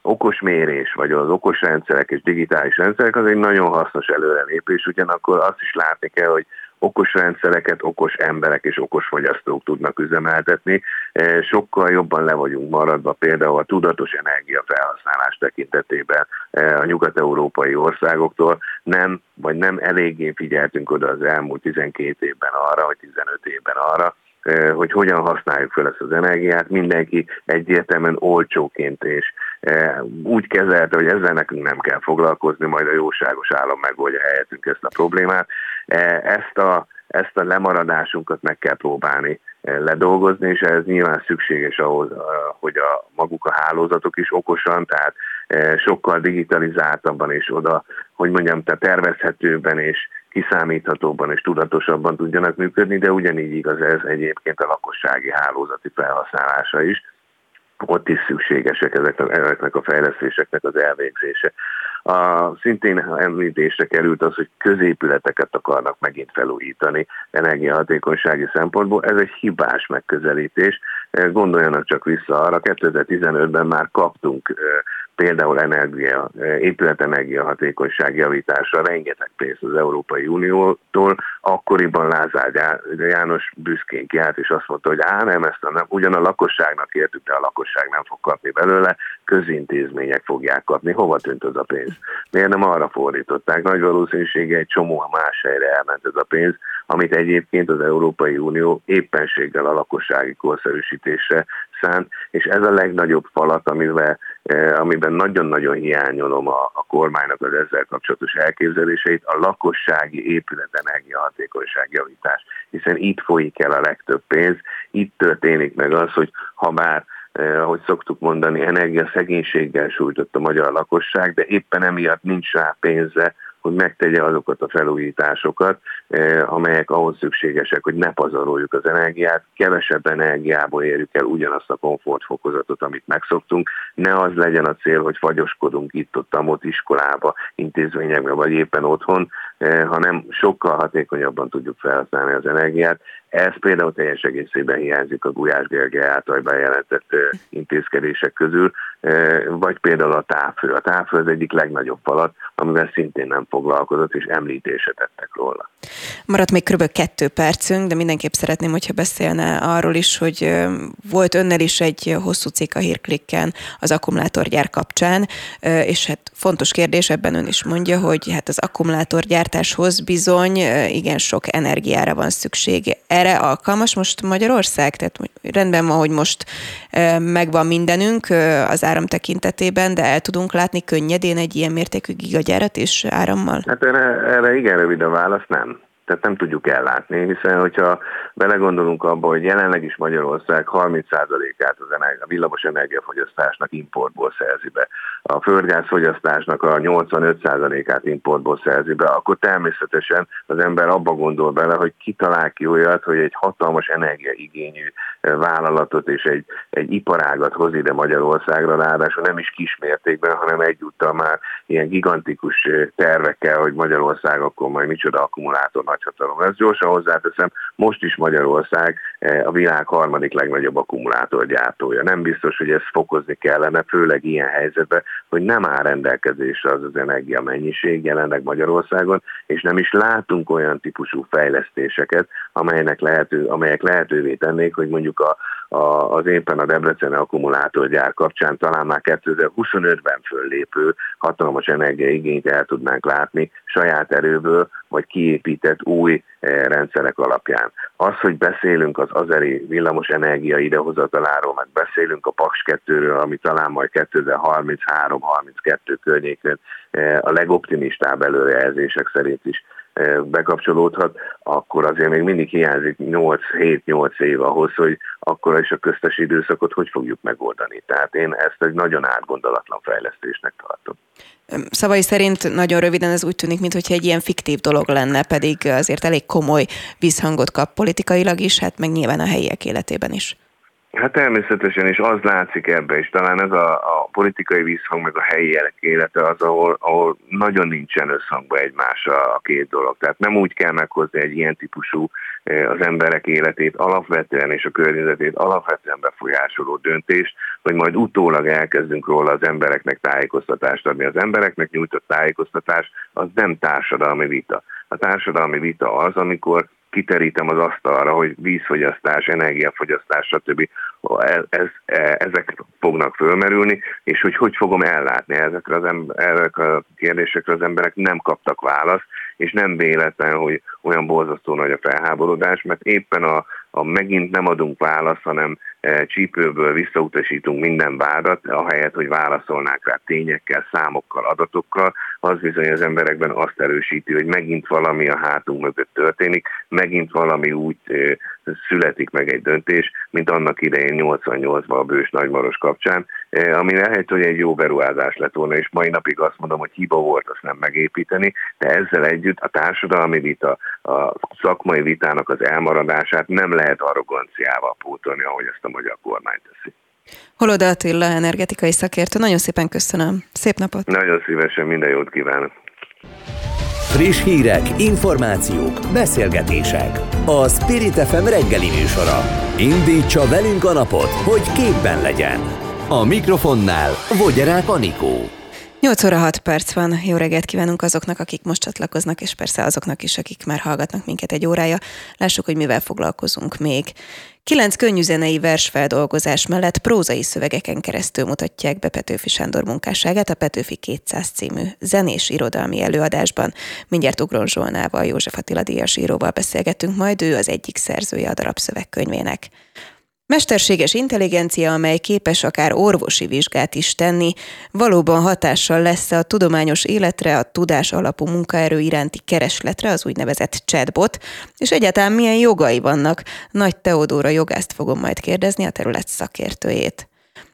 okos mérés, vagy az okos rendszerek és digitális rendszerek, az egy nagyon hasznos előrelépés, ugyanakkor azt is látni kell, hogy okos rendszereket okos emberek és okos fogyasztók tudnak üzemeltetni. E, sokkal jobban le vagyunk maradva például a tudatos energiafelhasználás tekintetében e, a nyugat-európai országoktól. Nem, vagy nem eléggé figyeltünk oda az elmúlt 12 évben arra, vagy 15 évben arra, e, hogy hogyan használjuk fel ezt az energiát. Mindenki egyértelműen olcsóként és úgy kezelte, hogy ezzel nekünk nem kell foglalkozni, majd a jóságos állam megoldja helyettünk ezt a problémát. Ezt a, ezt a lemaradásunkat meg kell próbálni ledolgozni, és ez nyilván szükséges ahhoz, hogy a maguk a hálózatok is okosan, tehát sokkal digitalizáltabban és oda, hogy mondjam, tehát tervezhetőbben és kiszámíthatóbban és tudatosabban tudjanak működni, de ugyanígy igaz ez egyébként a lakossági hálózati felhasználása is ott is szükségesek ezeknek a fejlesztéseknek az elvégzése. A, szintén említésre került az, hogy középületeket akarnak megint felújítani energiahatékonysági szempontból. Ez egy hibás megközelítés. Gondoljanak csak vissza arra, 2015-ben már kaptunk például energia, épületenergia hatékonyság javításra rengeteg pénzt az Európai Uniótól. Akkoriban Lázár János büszkén kiállt, és azt mondta, hogy á, nem, ezt a, nem, ugyan a lakosságnak értük, de a lakosság nem fog kapni belőle, közintézmények fogják kapni. Hova tűnt az a pénz? Miért nem arra fordították? Nagy valószínűsége egy csomó más helyre elment ez a pénz, amit egyébként az Európai Unió éppenséggel a lakossági korszerűsítésre szánt, és ez a legnagyobb falat, amivel, amiben nagyon-nagyon hiányolom a, a kormánynak az ezzel kapcsolatos elképzeléseit, a lakossági épület energiahatékonyság javítás, hiszen itt folyik el a legtöbb pénz, itt történik meg az, hogy ha bár eh, ahogy szoktuk mondani, energiaszegénységgel sújtott a magyar lakosság, de éppen emiatt nincs rá pénze hogy megtegye azokat a felújításokat, eh, amelyek ahhoz szükségesek, hogy ne pazaroljuk az energiát, kevesebb energiából érjük el ugyanazt a komfortfokozatot, amit megszoktunk. Ne az legyen a cél, hogy fagyoskodunk itt-ott, ott iskolába, intézményekben, vagy éppen otthon, eh, hanem sokkal hatékonyabban tudjuk felhasználni az energiát. Ez például teljes egészében hiányzik a Gulyás Gergely által bejelentett intézkedések közül, vagy például a távfő. A távfő az egyik legnagyobb falat, amivel szintén nem foglalkozott, és említése tettek róla. Maradt még kb. kettő percünk, de mindenképp szeretném, hogyha beszélne arról is, hogy volt önnel is egy hosszú cikk a hírklikken az akkumulátorgyár kapcsán, és hát fontos kérdés, ebben ön is mondja, hogy hát az akkumulátorgyártáshoz bizony igen sok energiára van szükség. Erre alkalmas most Magyarország? Tehát rendben van, hogy most megvan mindenünk az áram tekintetében, de el tudunk látni könnyedén egy ilyen mértékű gigagyárat és árammal? Hát erre, erre igen rövid a válasz, nem tehát nem tudjuk ellátni, hiszen hogyha belegondolunk abba, hogy jelenleg is Magyarország 30%-át az energi- a villamos energiafogyasztásnak importból szerzi be, a földgázfogyasztásnak a 85%-át importból szerzi be, akkor természetesen az ember abba gondol bele, hogy kitalál ki olyat, hogy egy hatalmas energiaigényű vállalatot és egy, egy iparágat hoz ide Magyarországra, ráadásul nem is kismértékben, hanem egyúttal már ilyen gigantikus tervekkel, hogy Magyarország akkor majd micsoda akkumulátor nagyhatalom. Ezt gyorsan hozzáteszem, most is Magyarország a világ harmadik legnagyobb akkumulátorgyártója. Nem biztos, hogy ezt fokozni kellene, főleg ilyen helyzetben, hogy nem áll rendelkezésre az az energia mennyiség jelenleg Magyarországon, és nem is látunk olyan típusú fejlesztéseket, amelynek lehető, amelyek lehetővé tennék, hogy mondjuk a, az éppen a Debreceni akkumulátorgyár kapcsán talán már 2025-ben föllépő hatalmas energiaigényt el tudnánk látni saját erőből, vagy kiépített új eh, rendszerek alapján. Az, hogy beszélünk az azeri villamos energia idehozataláról, meg beszélünk a Paks 2-ről, ami talán majd 2033-32 környékén eh, a legoptimistább előrejelzések szerint is bekapcsolódhat, akkor azért még mindig hiányzik 8-7-8 év ahhoz, hogy akkor is a köztes időszakot hogy fogjuk megoldani. Tehát én ezt egy nagyon átgondolatlan fejlesztésnek tartom. Szavai szerint nagyon röviden ez úgy tűnik, mintha egy ilyen fiktív dolog lenne, pedig azért elég komoly visszhangot kap politikailag is, hát meg nyilván a helyiek életében is. Hát természetesen, és az látszik ebbe is. Talán ez a, a politikai visszhang, meg a helyi élete az, ahol, ahol nagyon nincsen összhangba egymás a, két dolog. Tehát nem úgy kell meghozni egy ilyen típusú eh, az emberek életét alapvetően és a környezetét alapvetően befolyásoló döntést, hogy majd utólag elkezdünk róla az embereknek tájékoztatást adni. Az embereknek nyújtott tájékoztatás az nem társadalmi vita. A társadalmi vita az, amikor kiterítem az asztalra, hogy vízfogyasztás, energiafogyasztás, stb. Ez, ez, ezek fognak fölmerülni, és hogy hogy fogom ellátni ezekre, az ember, ezekre a kérdésekre az emberek nem kaptak választ, és nem véletlen, hogy olyan borzasztó nagy a felháborodás, mert éppen a, a megint nem adunk választ, hanem e, csípőből visszautasítunk minden vádat, ahelyett, hogy válaszolnánk rá tényekkel, számokkal, adatokkal, az bizony az emberekben azt erősíti, hogy megint valami a hátunk mögött történik, megint valami úgy e, születik meg egy döntés, mint annak idején 88-ban a Bős Nagymaros kapcsán, e, ami lehet, hogy egy jó beruházás lett volna, és mai napig azt mondom, hogy hiba volt azt nem megépíteni, de ezzel együtt a társadalmi vita, a szakmai vitának az elmaradását nem lehet arroganciával pótolni, ahogy ezt a magyar kormány teszi. Holoda Attila, energetikai szakértő, nagyon szépen köszönöm. Szép napot! Nagyon szívesen, minden jót kívánok! Friss hírek, információk, beszélgetések. A Spirit FM reggeli műsora. Indítsa velünk a napot, hogy képben legyen. A mikrofonnál Vogyerák Anikó. 8 óra 6 perc van. Jó reggelt kívánunk azoknak, akik most csatlakoznak, és persze azoknak is, akik már hallgatnak minket egy órája. Lássuk, hogy mivel foglalkozunk még. Kilenc könnyűzenei versfeldolgozás mellett prózai szövegeken keresztül mutatják be Petőfi Sándor munkásságát a Petőfi 200 című zenés irodalmi előadásban. Mindjárt Ugron Zsolnával, József Attila Díjas íróval beszélgetünk, majd ő az egyik szerzője a darab szövegkönyvének. Mesterséges intelligencia, amely képes akár orvosi vizsgát is tenni, valóban hatással lesz a tudományos életre, a tudás alapú munkaerő iránti keresletre, az úgynevezett chatbot, és egyáltalán milyen jogai vannak. Nagy Teodóra jogászt fogom majd kérdezni a terület szakértőjét.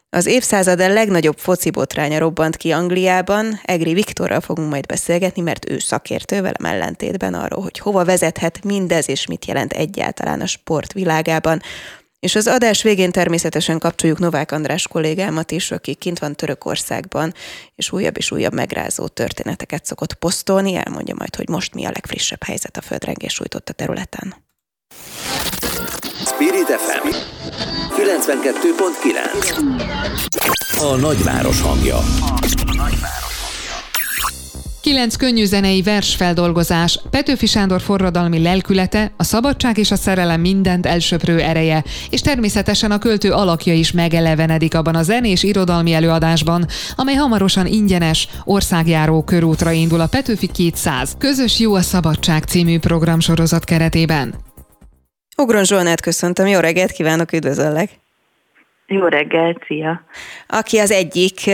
Az évszázad legnagyobb foci botránya robbant ki Angliában. Egri Viktorral fogunk majd beszélgetni, mert ő szakértő velem ellentétben arról, hogy hova vezethet mindez, és mit jelent egyáltalán a sport világában. És az adás végén természetesen kapcsoljuk Novák András kollégámat is, aki kint van Törökországban, és újabb és újabb megrázó történeteket szokott posztolni, elmondja majd, hogy most mi a legfrissebb helyzet a földrengés sújtotta területen. Spirit FM 92.9 A nagyváros hangja. A nagyváros. Kilenc könnyűzenei versfeldolgozás, Petőfi Sándor forradalmi lelkülete, a szabadság és a szerelem mindent elsöprő ereje, és természetesen a költő alakja is megelevenedik abban a zenés irodalmi előadásban, amely hamarosan ingyenes, országjáró körútra indul a Petőfi 200 Közös Jó a Szabadság című programsorozat keretében. Ugron Zsolnát köszöntöm, jó reggelt kívánok, üdvözöllek! Jó reggelt, szia! Aki az egyik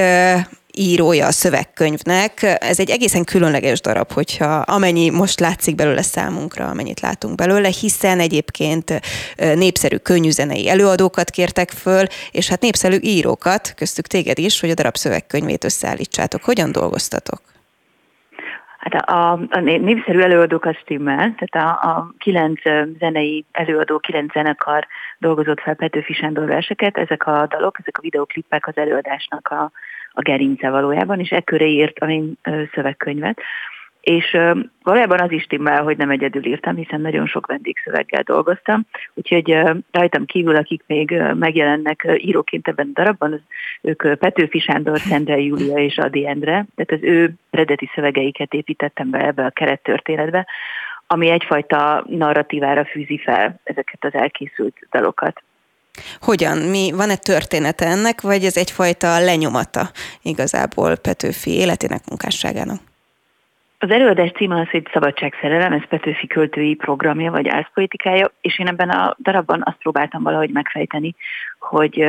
írója a szövegkönyvnek. Ez egy egészen különleges darab, hogyha amennyi most látszik belőle számunkra, amennyit látunk belőle, hiszen egyébként népszerű könnyűzenei előadókat kértek föl, és hát népszerű írókat, köztük téged is, hogy a darab szövegkönyvét összeállítsátok. Hogyan dolgoztatok? Hát a, a népszerű előadók az stimmel, tehát a, a kilenc zenei előadó, kilenc zenekar dolgozott fel Petőfi Sándor verseket, ezek a dalok, ezek a videoklippek az előadásnak a, a gerince valójában, és ekköré írt a én szövegkönyvet. És valójában az is timmel, hogy nem egyedül írtam, hiszen nagyon sok vendégszöveggel dolgoztam, úgyhogy rajtam kívül, akik még megjelennek íróként ebben a darabban, ők Petőfi Sándor, Szendre Júlia és Adi Endre, tehát az ő eredeti szövegeiket építettem be ebbe a kerettörténetbe, ami egyfajta narratívára fűzi fel ezeket az elkészült dalokat. Hogyan? Mi, van-e története ennek, vagy ez egyfajta lenyomata igazából Petőfi életének, munkásságának? Az előadás címe az, hogy Szabadságszerelem, ez Petőfi költői programja, vagy álszpolitikája, és én ebben a darabban azt próbáltam valahogy megfejteni, hogy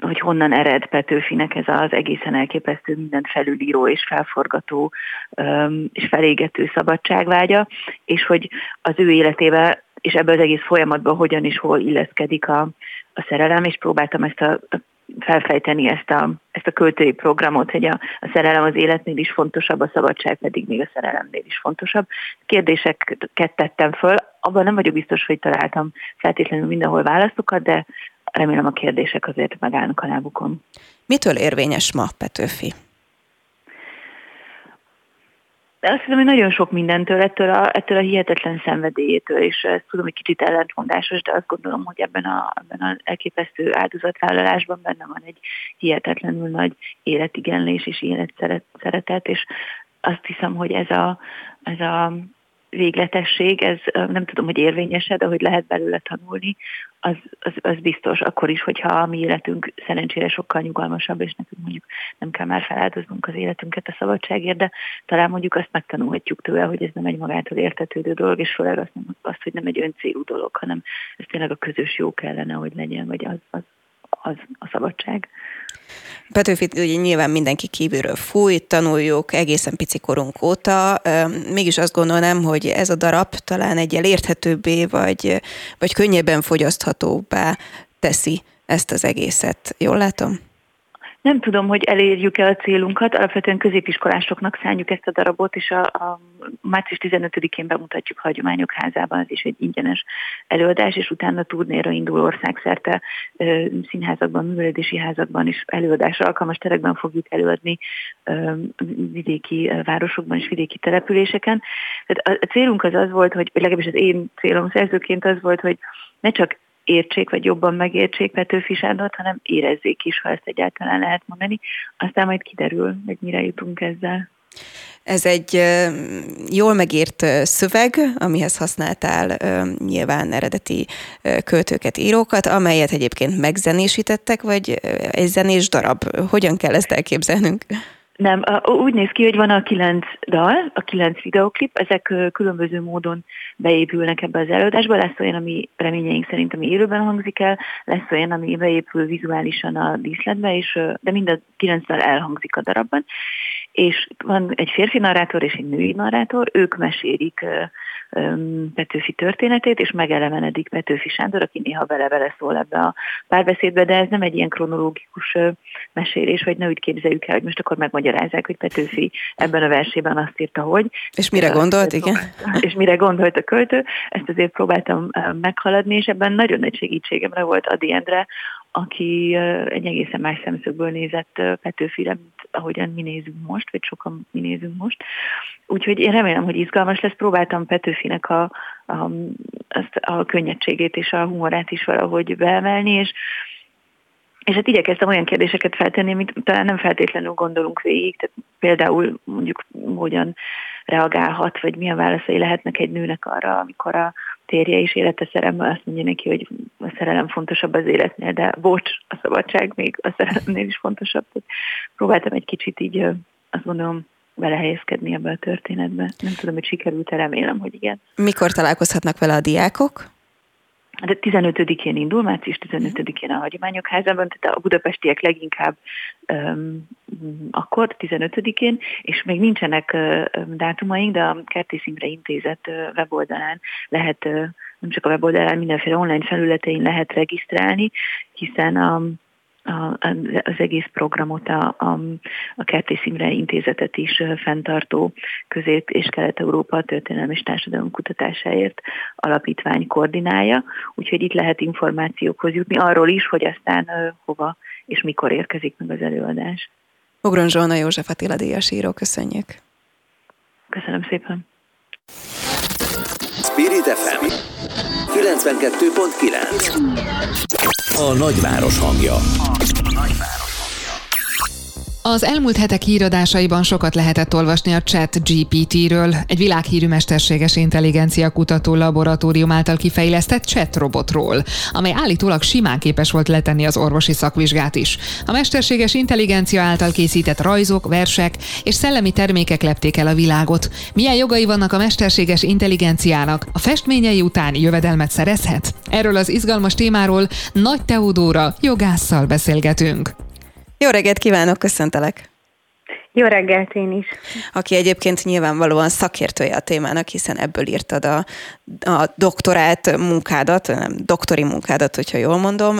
hogy honnan ered Petőfinek ez az egészen elképesztő, mindent felülíró és felforgató és felégető szabadságvágya, és hogy az ő életével és ebben az egész folyamatban hogyan és hol illeszkedik a, a szerelem, és próbáltam ezt a, felfejteni ezt a, ezt a költői programot, hogy a, a szerelem az életnél is fontosabb, a szabadság pedig még a szerelemnél is fontosabb. Kérdéseket tettem föl, abban nem vagyok biztos, hogy találtam feltétlenül mindenhol válaszokat, de remélem a kérdések azért megállnak a lábukon. Mitől érvényes ma Petőfi? De azt hiszem, hogy nagyon sok mindentől, ettől a, ettől a hihetetlen szenvedélyétől, és ezt tudom, hogy kicsit ellentmondásos, de azt gondolom, hogy ebben a, ebben az elképesztő áldozatvállalásban benne van egy hihetetlenül nagy életigenlés és életszeretet, és azt hiszem, hogy ez a, ez a végletesség, ez nem tudom, hogy érvényese, de hogy lehet belőle tanulni, az, az, az biztos, akkor is, hogyha a mi életünk szerencsére sokkal nyugalmasabb, és nekünk mondjuk nem kell már feláldoznunk az életünket a szabadságért, de talán mondjuk azt megtanulhatjuk tőle, hogy ez nem egy magától értetődő dolog, és főleg azt, nem, azt hogy nem egy öncélú dolog, hanem ez tényleg a közös jó kellene, hogy legyen, vagy az, az, az a szabadság. Petőfit ugye nyilván mindenki kívülről fúj, tanuljuk egészen pici korunk óta. Mégis azt gondolnám, hogy ez a darab talán egy érthetőbbé, vagy, vagy könnyebben fogyaszthatóbbá teszi ezt az egészet. Jól látom? Nem tudom, hogy elérjük-e a célunkat, alapvetően középiskolásoknak szálljuk ezt a darabot, és a, a március 15-én bemutatjuk Hagyományok házában, ez is egy ingyenes előadás, és utána turnéra indul országszerte színházakban, művelődési házakban is előadásra alkalmas terekben fogjuk előadni vidéki városokban és vidéki településeken. Tehát a célunk az az volt, hogy legalábbis az én célom szerzőként az volt, hogy ne csak értsék, vagy jobban megértsék Petőfi Sándort, hanem érezzék is, ha ezt egyáltalán lehet mondani. Aztán majd kiderül, hogy mire jutunk ezzel. Ez egy jól megírt szöveg, amihez használtál nyilván eredeti költőket, írókat, amelyet egyébként megzenésítettek, vagy egy zenés darab. Hogyan kell ezt elképzelnünk? Nem, úgy néz ki, hogy van a kilenc dal, a kilenc videoklip, ezek különböző módon beépülnek ebbe az előadásba, lesz olyan, ami reményeink szerint, ami élőben hangzik el, lesz olyan, ami beépül vizuálisan a díszletbe, és, de mind a kilenc dal elhangzik a darabban, és van egy férfi narrátor és egy női narrátor, ők mesélik Petőfi történetét, és megelevenedik Petőfi Sándor, aki néha vele-vele szól ebbe a párbeszédbe, de ez nem egy ilyen kronológikus mesélés, hogy ne úgy képzeljük el, hogy most akkor megmagyarázzák, hogy Petőfi ebben a versében azt írta, hogy. És mire gondolt, igen? *laughs* És mire gondolt a költő, ezt azért próbáltam meghaladni, és ebben nagyon nagy segítségemre volt Adi Endre, aki egy egészen más szemszögből nézett Petőfire, mint ahogyan mi nézünk most, vagy sokan mi nézünk most. Úgyhogy én remélem, hogy izgalmas lesz. Próbáltam Petőfinek a, a, azt a könnyedségét és a humorát is valahogy beemelni, és és hát igyekeztem olyan kérdéseket feltenni, amit talán nem feltétlenül gondolunk végig, tehát például mondjuk hogyan reagálhat, vagy milyen válaszai lehetnek egy nőnek arra, amikor a térje is élete szerelemmel azt mondja neki, hogy a szerelem fontosabb az életnél, de bocs, a szabadság még a szerelemnél is fontosabb. Tehát próbáltam egy kicsit így azt gondolom belehelyezkedni ebbe a történetbe. Nem tudom, hogy sikerült remélem, hogy igen. Mikor találkozhatnak vele a diákok? de 15-én indul, március 15-én a Hagyományok Házában, tehát a budapestiek leginkább um, akkor, 15-én, és még nincsenek dátumaink, de a Kertész Imre Intézet weboldalán lehet, nem csak a weboldalán, mindenféle online felületein lehet regisztrálni, hiszen a az egész programot a, a, a Kertész Imre Intézetet is fenntartó Közép- és Kelet-Európa Történelmi és Társadalom Kutatásáért alapítvány koordinálja, úgyhogy itt lehet információkhoz jutni arról is, hogy aztán hova és mikor érkezik meg az előadás. Ogron Zsolna József Attila Díjas író, köszönjük. Köszönöm szépen. Spirit FM 92.9 A nagyváros hangja Az elmúlt hetek híradásaiban sokat lehetett olvasni a chat GPT-ről, egy világhírű mesterséges intelligencia kutató laboratórium által kifejlesztett chat robotról, amely állítólag simán képes volt letenni az orvosi szakvizsgát is. A mesterséges intelligencia által készített rajzok, versek és szellemi termékek lepték el a világot. Milyen jogai vannak a mesterséges intelligenciának? A festményei után jövedelmet szerezhet? Erről az izgalmas témáról Nagy Teodóra jogásszal beszélgetünk. Jó reggelt kívánok, köszöntelek! Jó reggelt én is. Aki egyébként nyilvánvalóan szakértője a témának, hiszen ebből írtad a, a doktorát munkádat, nem, doktori munkádat, hogyha jól mondom.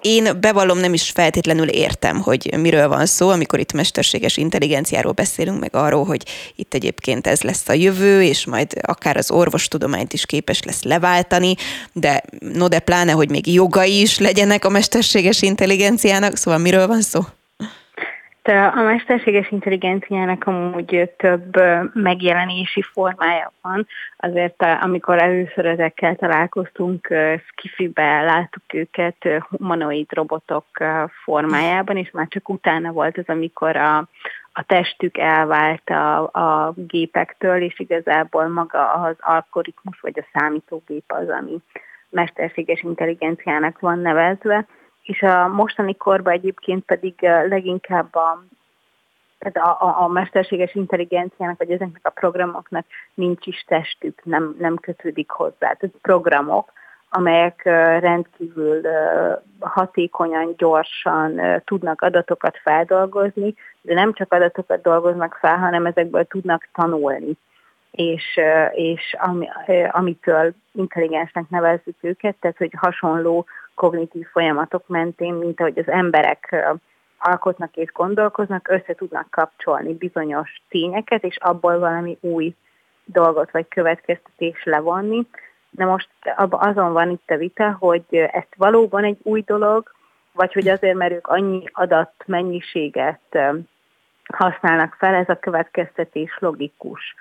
Én bevallom, nem is feltétlenül értem, hogy miről van szó, amikor itt mesterséges intelligenciáról beszélünk, meg arról, hogy itt egyébként ez lesz a jövő, és majd akár az orvostudományt is képes lesz leváltani, de no de pláne, hogy még jogai is legyenek a mesterséges intelligenciának, szóval miről van szó? A mesterséges intelligenciának amúgy több megjelenési formája van. Azért amikor először ezekkel találkoztunk, Skifibe láttuk őket humanoid robotok formájában, és már csak utána volt az, amikor a, a testük elvált a, a gépektől, és igazából maga az algoritmus vagy a számítógép az, ami mesterséges intelligenciának van nevezve. És a mostani korban egyébként pedig leginkább a, a, a, a mesterséges intelligenciának, vagy ezeknek a programoknak nincs is testük, nem, nem kötődik hozzá. Tehát programok, amelyek rendkívül hatékonyan, gyorsan tudnak adatokat feldolgozni, de nem csak adatokat dolgoznak fel, hanem ezekből tudnak tanulni. És, és ami, amitől intelligensnek nevezzük őket, tehát hogy hasonló kognitív folyamatok mentén, mint ahogy az emberek alkotnak és gondolkoznak, össze tudnak kapcsolni bizonyos tényeket, és abból valami új dolgot vagy következtetés levonni. De most azon van itt a vita, hogy ezt valóban egy új dolog, vagy hogy azért, mert ők annyi adatmennyiséget használnak fel, ez a következtetés logikus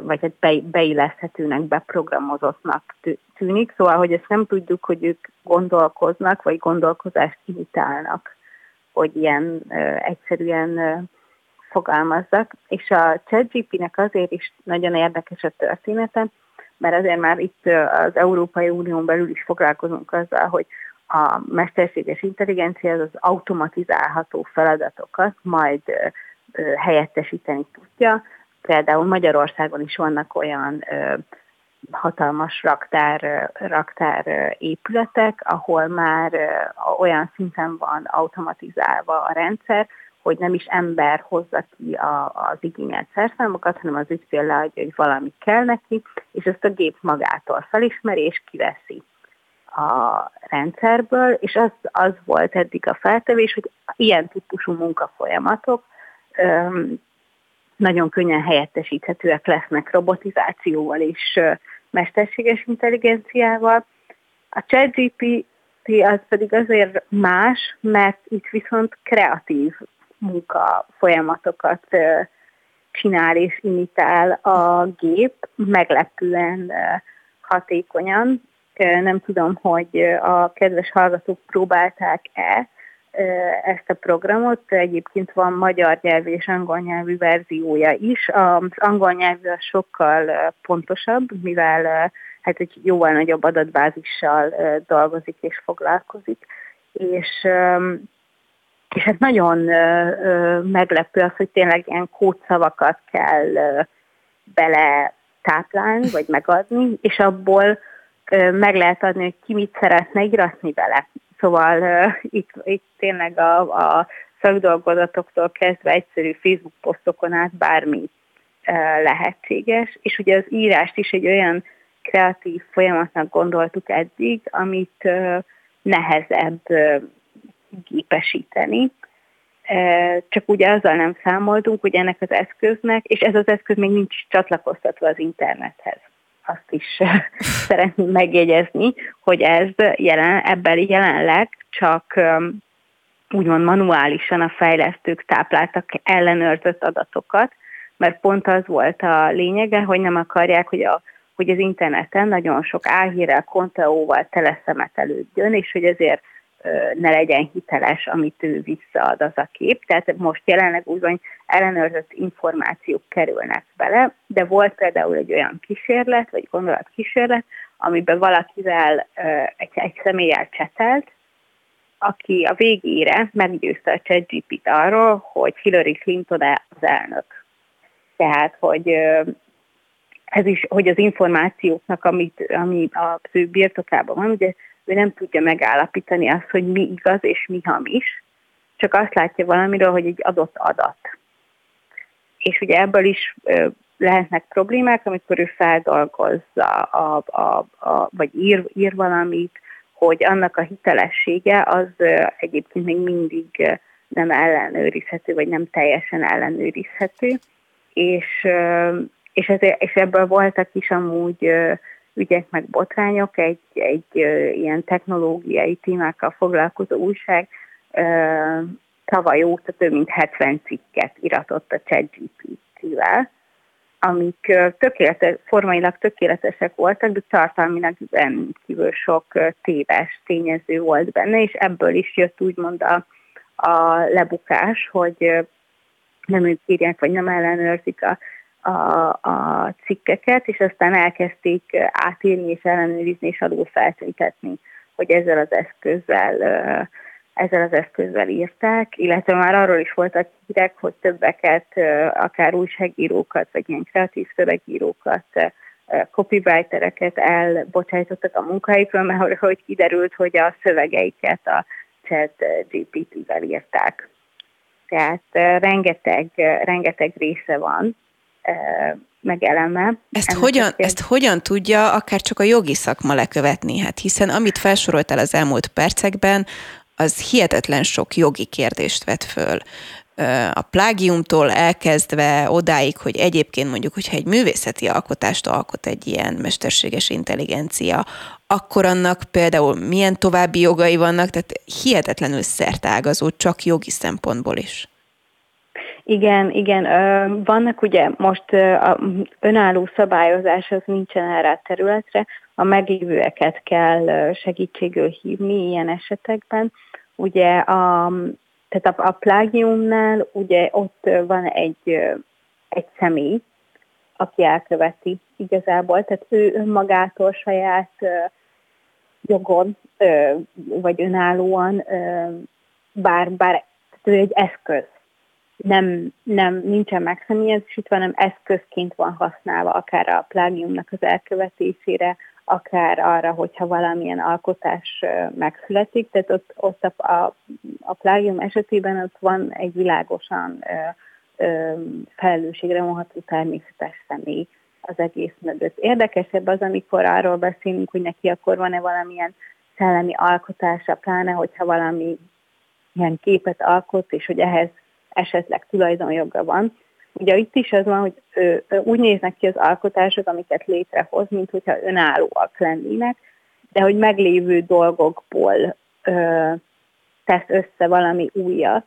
vagy egy beilleszthetőnek, beprogramozottnak tűnik, szóval, hogy ezt nem tudjuk, hogy ők gondolkoznak, vagy gondolkozást imitálnak, hogy ilyen egyszerűen fogalmazzak. És a ChatGP-nek azért is nagyon érdekes a története, mert azért már itt az Európai Unión belül is foglalkozunk azzal, hogy a mesterséges intelligencia az automatizálható feladatokat majd helyettesíteni tudja, Például Magyarországon is vannak olyan hatalmas raktár, raktár épületek, ahol már olyan szinten van automatizálva a rendszer, hogy nem is ember hozza ki a, az igényelt szerszámokat, hanem az ügyfél leadja, hogy valami kell neki, és ezt a gép magától felismeri és kiveszi a rendszerből, és az, az volt eddig a feltevés, hogy ilyen típusú munkafolyamatok nagyon könnyen helyettesíthetőek lesznek robotizációval és mesterséges intelligenciával. A ChatGPT az pedig azért más, mert itt viszont kreatív munka folyamatokat csinál és imitál a gép, meglepően hatékonyan. Nem tudom, hogy a kedves hallgatók próbálták-e, ezt a programot. Egyébként van magyar nyelvű és angol nyelvű verziója is. Az angol nyelvű sokkal pontosabb, mivel hát egy jóval nagyobb adatbázissal dolgozik és foglalkozik. És, és hát nagyon meglepő az, hogy tényleg ilyen kódszavakat kell bele táplálni, vagy megadni, és abból meg lehet adni, hogy ki mit szeretne íratni vele. Szóval uh, itt, itt tényleg a, a szakdolgozatoktól kezdve egyszerű Facebook posztokon át bármi uh, lehetséges, és ugye az írást is egy olyan kreatív folyamatnak gondoltuk eddig, amit uh, nehezebb uh, gépesíteni. Csak ugye azzal nem számoltunk, hogy ennek az eszköznek, és ez az eszköz még nincs csatlakoztatva az internethez azt is *laughs* szeretném megjegyezni, hogy ez jelen, ebben jelenleg csak úgymond manuálisan a fejlesztők tápláltak ellenőrzött adatokat, mert pont az volt a lényege, hogy nem akarják, hogy, a, hogy az interneten nagyon sok álhírrel, konteóval teleszemetelődjön, és hogy ezért ne legyen hiteles, amit ő visszaad az a kép. Tehát most jelenleg úgy ellenőrzött információk kerülnek bele, de volt például egy olyan kísérlet, vagy gondolatkísérlet, amiben valakivel egy, egy személyel csetelt, aki a végére meggyőzte a ChatGPT arról, hogy Hillary Clinton az elnök. Tehát, hogy ez is, hogy az információknak, amit, ami a ő birtokában van, ugye ő nem tudja megállapítani azt, hogy mi igaz és mi hamis, csak azt látja valamiről, hogy egy adott adat. És ugye ebből is lehetnek problémák, amikor ő feldolgozza, a, a, a, vagy ír, ír valamit, hogy annak a hitelessége az egyébként még mindig nem ellenőrizhető, vagy nem teljesen ellenőrizhető, és, és, ez, és ebből voltak is amúgy ügyek meg botrányok, egy, egy ilyen technológiai témákkal foglalkozó újság tavaly óta több mint 70 cikket iratott a ChatGPT-vel, amik tökéletes, formailag tökéletesek voltak, de tartalmilag kívül sok téves tényező volt benne, és ebből is jött úgymond a, a lebukás, hogy nem ők írják, vagy nem ellenőrzik a, a, a cikkeket, és aztán elkezdték átírni és ellenőrizni és adófeltüntetni, hogy ezzel az eszközzel ezzel az eszközzel írták, illetve már arról is voltak hírek, hogy többeket, akár újságírókat, vagy ilyen kreatív szövegírókat, copywritereket elbocsájtottak a munkáikról, mert hogy kiderült, hogy a szövegeiket a chat GPT-vel írták. Tehát rengeteg, rengeteg része van, meg eleme. Ezt hogyan, ezt hogyan tudja akár csak a jogi szakma lekövetni? Hát hiszen amit felsoroltál az elmúlt percekben, az hihetetlen sok jogi kérdést vet föl. A plágiumtól elkezdve odáig, hogy egyébként mondjuk, hogyha egy művészeti alkotást alkot egy ilyen mesterséges intelligencia, akkor annak például milyen további jogai vannak, tehát hihetetlenül szertágazó, csak jogi szempontból is. Igen, igen. Vannak ugye most a önálló szabályozás az nincsen erre a területre, a meglévőeket kell segítségül hívni ilyen esetekben. Ugye a, tehát a, a plágiumnál ugye ott van egy, egy személy, aki elköveti igazából, tehát ő önmagától saját jogon, vagy önállóan, bár, bár ő egy eszköz, nem, nem nincsen megszemélyesítve, hanem eszközként van használva akár a plágiumnak az elkövetésére, akár arra, hogyha valamilyen alkotás megszületik. Tehát ott, ott a, a, a plágium esetében ott van egy világosan ö, ö, felelősségre vonható természetes személy az egész mögött. Érdekesebb az, amikor arról beszélünk, hogy neki akkor van-e valamilyen szellemi alkotása, pláne hogyha valami ilyen képet alkot, és hogy ehhez esetleg tulajdonjoga van. Ugye itt is az van, hogy ő, úgy néznek ki az alkotások, amiket létrehoz, mint hogyha önállóak lennének, de hogy meglévő dolgokból ö, tesz össze valami újat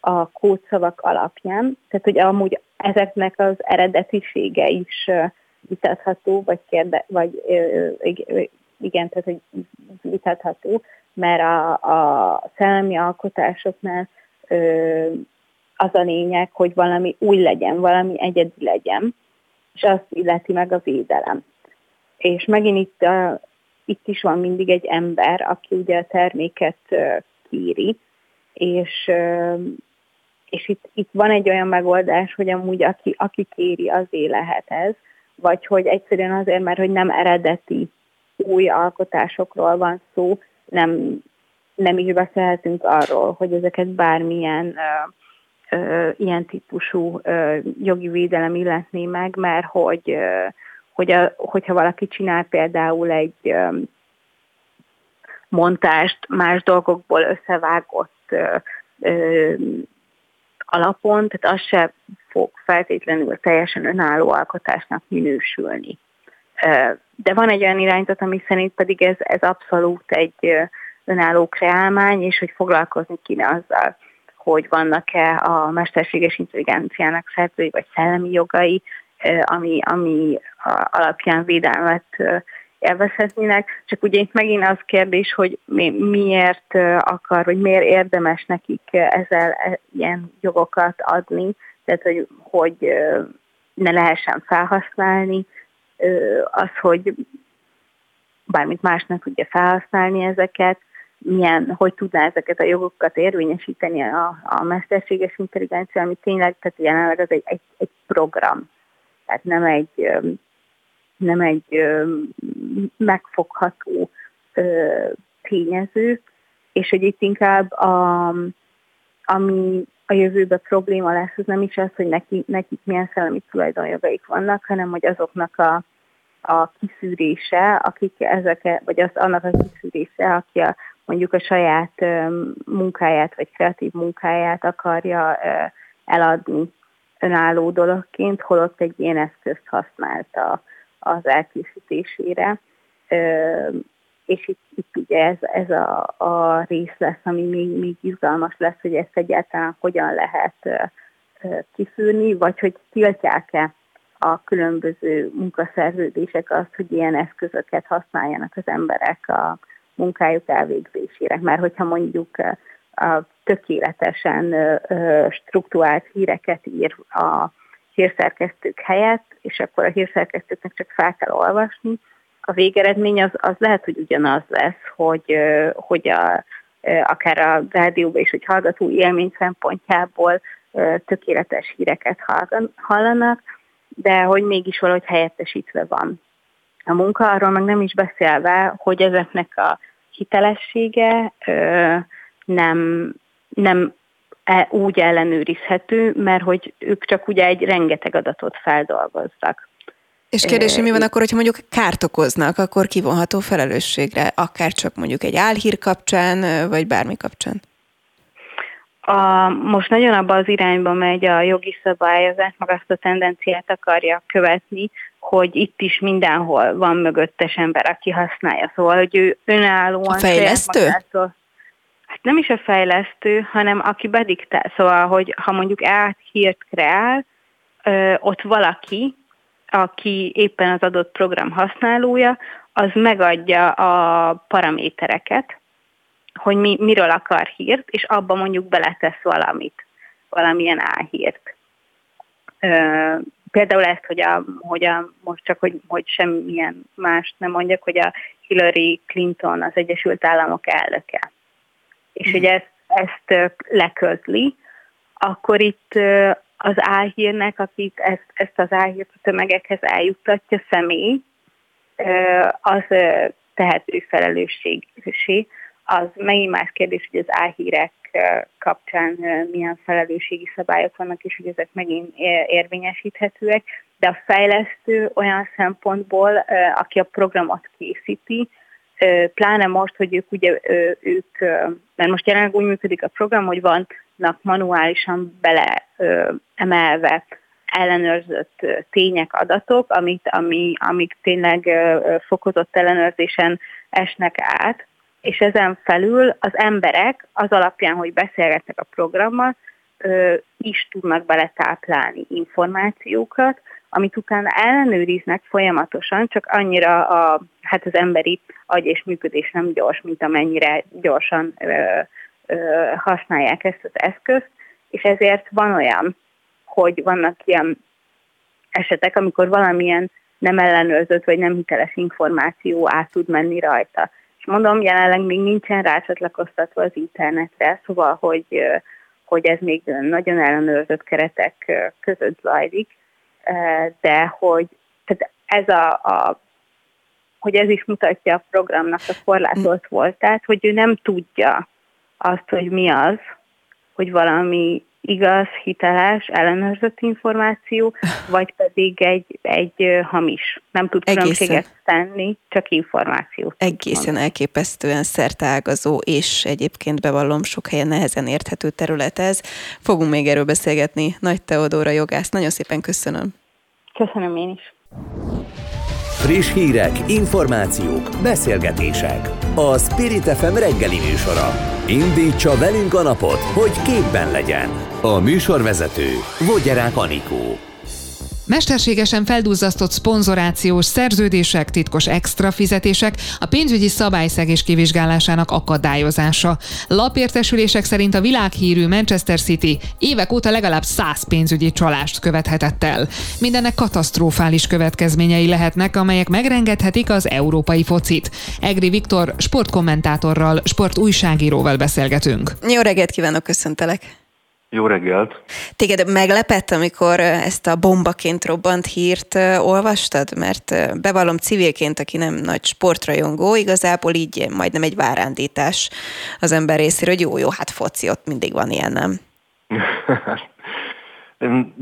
a kódszavak alapján. Tehát, hogy amúgy ezeknek az eredetisége is vitatható, vagy, kérde, vagy ö, igen, tehát hogy vitatható, mert a, a szellemi alkotásoknál ö, az a lényeg, hogy valami új legyen, valami egyedi legyen, és azt illeti meg a védelem. És megint itt, a, itt is van mindig egy ember, aki ugye a terméket kéri, és, és itt, itt van egy olyan megoldás, hogy amúgy aki, aki kéri, azért lehet ez, vagy hogy egyszerűen azért, mert hogy nem eredeti új alkotásokról van szó, nem, nem is beszélhetünk arról, hogy ezeket bármilyen uh, ilyen típusú jogi védelem illetné meg, mert hogy, hogy a, hogyha valaki csinál például egy montást más dolgokból összevágott alapon, tehát az se fog feltétlenül teljesen önálló alkotásnak minősülni. De van egy olyan irányzat, ami szerint pedig ez, ez abszolút egy önálló kreálmány, és hogy foglalkozni kéne azzal, hogy vannak-e a mesterséges intelligenciának szerzői vagy szellemi jogai, ami, ami alapján védelmet élvezhetnének, csak ugye itt megint az kérdés, hogy mi, miért akar, vagy miért érdemes nekik ezzel e, ilyen jogokat adni, tehát hogy, hogy ne lehessen felhasználni, az, hogy bármit másnak tudja felhasználni ezeket, milyen, hogy tudná ezeket a jogokat érvényesíteni a, a mesterséges intelligencia, ami tényleg, tehát jelenleg az egy, egy, egy program, tehát nem egy, nem egy megfogható tényező, és hogy itt inkább a, ami a jövőben probléma lesz, az nem is az, hogy neki, nekik milyen szellemi tulajdonjogaik vannak, hanem hogy azoknak a, a kiszűrése, akik ezeket, vagy az annak a kiszűrése, aki a, mondjuk a saját munkáját, vagy kreatív munkáját akarja eladni önálló dologként, holott egy ilyen eszközt használta az elkészítésére. És itt, itt ugye ez, ez a, a rész lesz, ami még, még izgalmas lesz, hogy ezt egyáltalán hogyan lehet kiszűrni, vagy hogy tiltják-e a különböző munkaszerződések azt, hogy ilyen eszközöket használjanak az emberek a munkájuk elvégzésére. Mert hogyha mondjuk a tökéletesen struktúrált híreket ír a hírszerkesztők helyett, és akkor a hírszerkesztőknek csak fel kell olvasni, a végeredmény az, az lehet, hogy ugyanaz lesz, hogy, hogy a, akár a rádióban is, hogy hallgató élmény szempontjából tökéletes híreket hallanak, de hogy mégis valahogy helyettesítve van a munka, arról meg nem is beszélve, hogy ezeknek a hitelessége nem, nem e, úgy ellenőrizhető, mert hogy ők csak ugye egy rengeteg adatot feldolgoztak. És kérdés, hogy mi van akkor, hogyha mondjuk kárt okoznak, akkor kivonható felelősségre, akár csak mondjuk egy álhír kapcsán, vagy bármi kapcsán? A, most nagyon abba az irányba megy a jogi szabályozás, meg azt a tendenciát akarja követni, hogy itt is mindenhol van mögöttes ember, aki használja. Szóval, hogy ő önállóan... A fejlesztő? Magától, hát nem is a fejlesztő, hanem aki bediktál. Szóval, hogy ha mondjuk áthírt kreál, ö, ott valaki, aki éppen az adott program használója, az megadja a paramétereket, hogy mi, miről akar hírt, és abba mondjuk beletesz valamit, valamilyen álhírt. Ö, például ezt, hogy, a, hogy a, most csak, hogy, hogy semmilyen mást nem mondjak, hogy a Hillary Clinton az Egyesült Államok elnöke. És mm. hogy ezt, ezt leközli, akkor itt az álhírnek, akit ezt, ezt az álhírt a tömegekhez eljuttatja személy, az tehető felelősségé. Az megint más kérdés, hogy az álhírek kapcsán milyen felelősségi szabályok vannak, és hogy ezek megint érvényesíthetőek, de a fejlesztő olyan szempontból, aki a programot készíti, pláne most, hogy ők ugye ők, mert most jelenleg úgy működik a program, hogy vannak manuálisan bele emelve ellenőrzött tények, adatok, amit, ami, amik tényleg fokozott ellenőrzésen esnek át, és ezen felül az emberek az alapján, hogy beszélgetnek a programmal, is tudnak beletáplálni információkat, amit utána ellenőriznek folyamatosan, csak annyira a, hát az emberi agy és működés nem gyors, mint amennyire gyorsan ö, ö, használják ezt az eszközt, és ezért van olyan, hogy vannak ilyen esetek, amikor valamilyen nem ellenőrzött vagy nem hiteles információ át tud menni rajta. És mondom, jelenleg még nincsen rácsatlakoztatva az internetre, szóval, hogy, hogy ez még nagyon ellenőrzött keretek között zajlik, de hogy tehát ez a, a hogy ez is mutatja a programnak a korlátolt voltát, hogy ő nem tudja azt, hogy mi az, hogy valami igaz, hiteles, ellenőrzött információ, vagy pedig egy, egy hamis. Nem tud különbséget tenni, csak információt. Egészen mond. elképesztően szertágazó, és egyébként bevallom, sok helyen nehezen érthető terület ez. Fogunk még erről beszélgetni. Nagy Teodóra jogász, nagyon szépen köszönöm. Köszönöm én is. Friss hírek, információk, beszélgetések. A Spirit FM reggeli műsora. Indítsa velünk a napot, hogy képben legyen. A műsorvezető Vogyerák Anikó. Mesterségesen felduzzasztott szponzorációs szerződések, titkos extra fizetések, a pénzügyi szabályszegés kivizsgálásának akadályozása. Lapértesülések szerint a világhírű Manchester City évek óta legalább száz pénzügyi csalást követhetett el. Mindennek katasztrofális következményei lehetnek, amelyek megrengedhetik az európai focit. Egri Viktor sportkommentátorral, sportújságíróval beszélgetünk. Jó reggelt kívánok, köszöntelek! Jó reggelt! Téged meglepett, amikor ezt a bombaként robbant hírt olvastad? Mert bevallom civilként, aki nem nagy sportrajongó, igazából így majdnem egy várándítás az ember részéről, hogy jó, jó, hát foci, ott mindig van ilyen, nem? *laughs*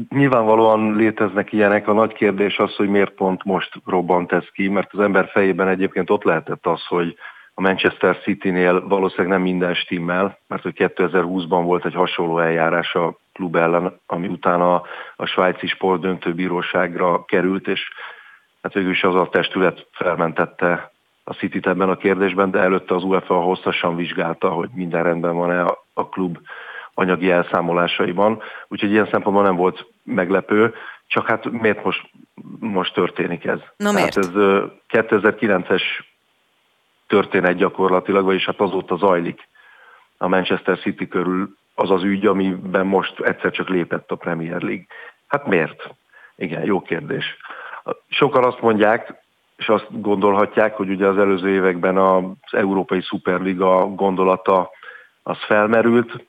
Nyilvánvalóan léteznek ilyenek. A nagy kérdés az, hogy miért pont most robbant ez ki, mert az ember fejében egyébként ott lehetett az, hogy a Manchester City-nél valószínűleg nem minden stimmel, mert hogy 2020-ban volt egy hasonló eljárás a klub ellen, ami utána a svájci sportdöntőbíróságra került, és hát végül is az a testület felmentette a City-t ebben a kérdésben, de előtte az UEFA hosszasan vizsgálta, hogy minden rendben van-e a, a klub anyagi elszámolásaiban, úgyhogy ilyen szempontból nem volt meglepő, csak hát miért most, most történik ez? Na miért? Hát ez 2009-es történet gyakorlatilag, vagyis hát azóta zajlik a Manchester City körül az az ügy, amiben most egyszer csak lépett a Premier League. Hát miért? Igen, jó kérdés. Sokan azt mondják, és azt gondolhatják, hogy ugye az előző években az Európai Superliga gondolata az felmerült,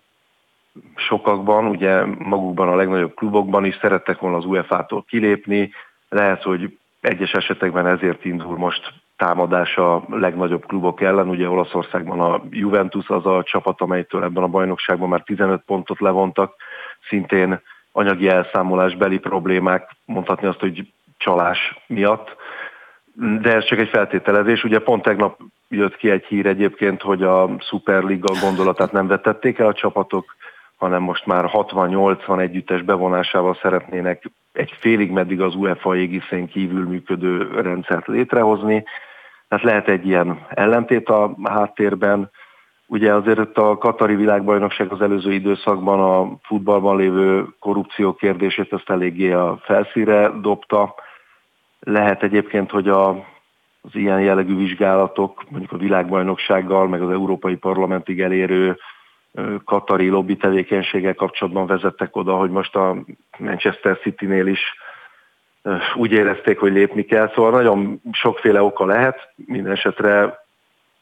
sokakban, ugye magukban a legnagyobb klubokban is szerettek volna az UEFA-tól kilépni, lehet, hogy egyes esetekben ezért indul most támadás a legnagyobb klubok ellen. Ugye Olaszországban a Juventus az a csapat, amelytől ebben a bajnokságban már 15 pontot levontak, szintén anyagi elszámolásbeli problémák, mondhatni azt, hogy csalás miatt. De ez csak egy feltételezés. Ugye pont tegnap jött ki egy hír egyébként, hogy a Superliga gondolatát nem vetették el a csapatok, hanem most már 60-80 együttes bevonásával szeretnének egy félig meddig az UEFA égiszén kívül működő rendszert létrehozni. Tehát lehet egy ilyen ellentét a háttérben. Ugye azért a Katari világbajnokság az előző időszakban a futballban lévő korrupció kérdését ezt eléggé a felszíre dobta. Lehet egyébként, hogy a, az ilyen jellegű vizsgálatok mondjuk a világbajnoksággal, meg az Európai Parlamentig elérő katari lobby tevékenységgel kapcsolatban vezettek oda, hogy most a Manchester City-nél is úgy érezték, hogy lépni kell. Szóval nagyon sokféle oka lehet, minden esetre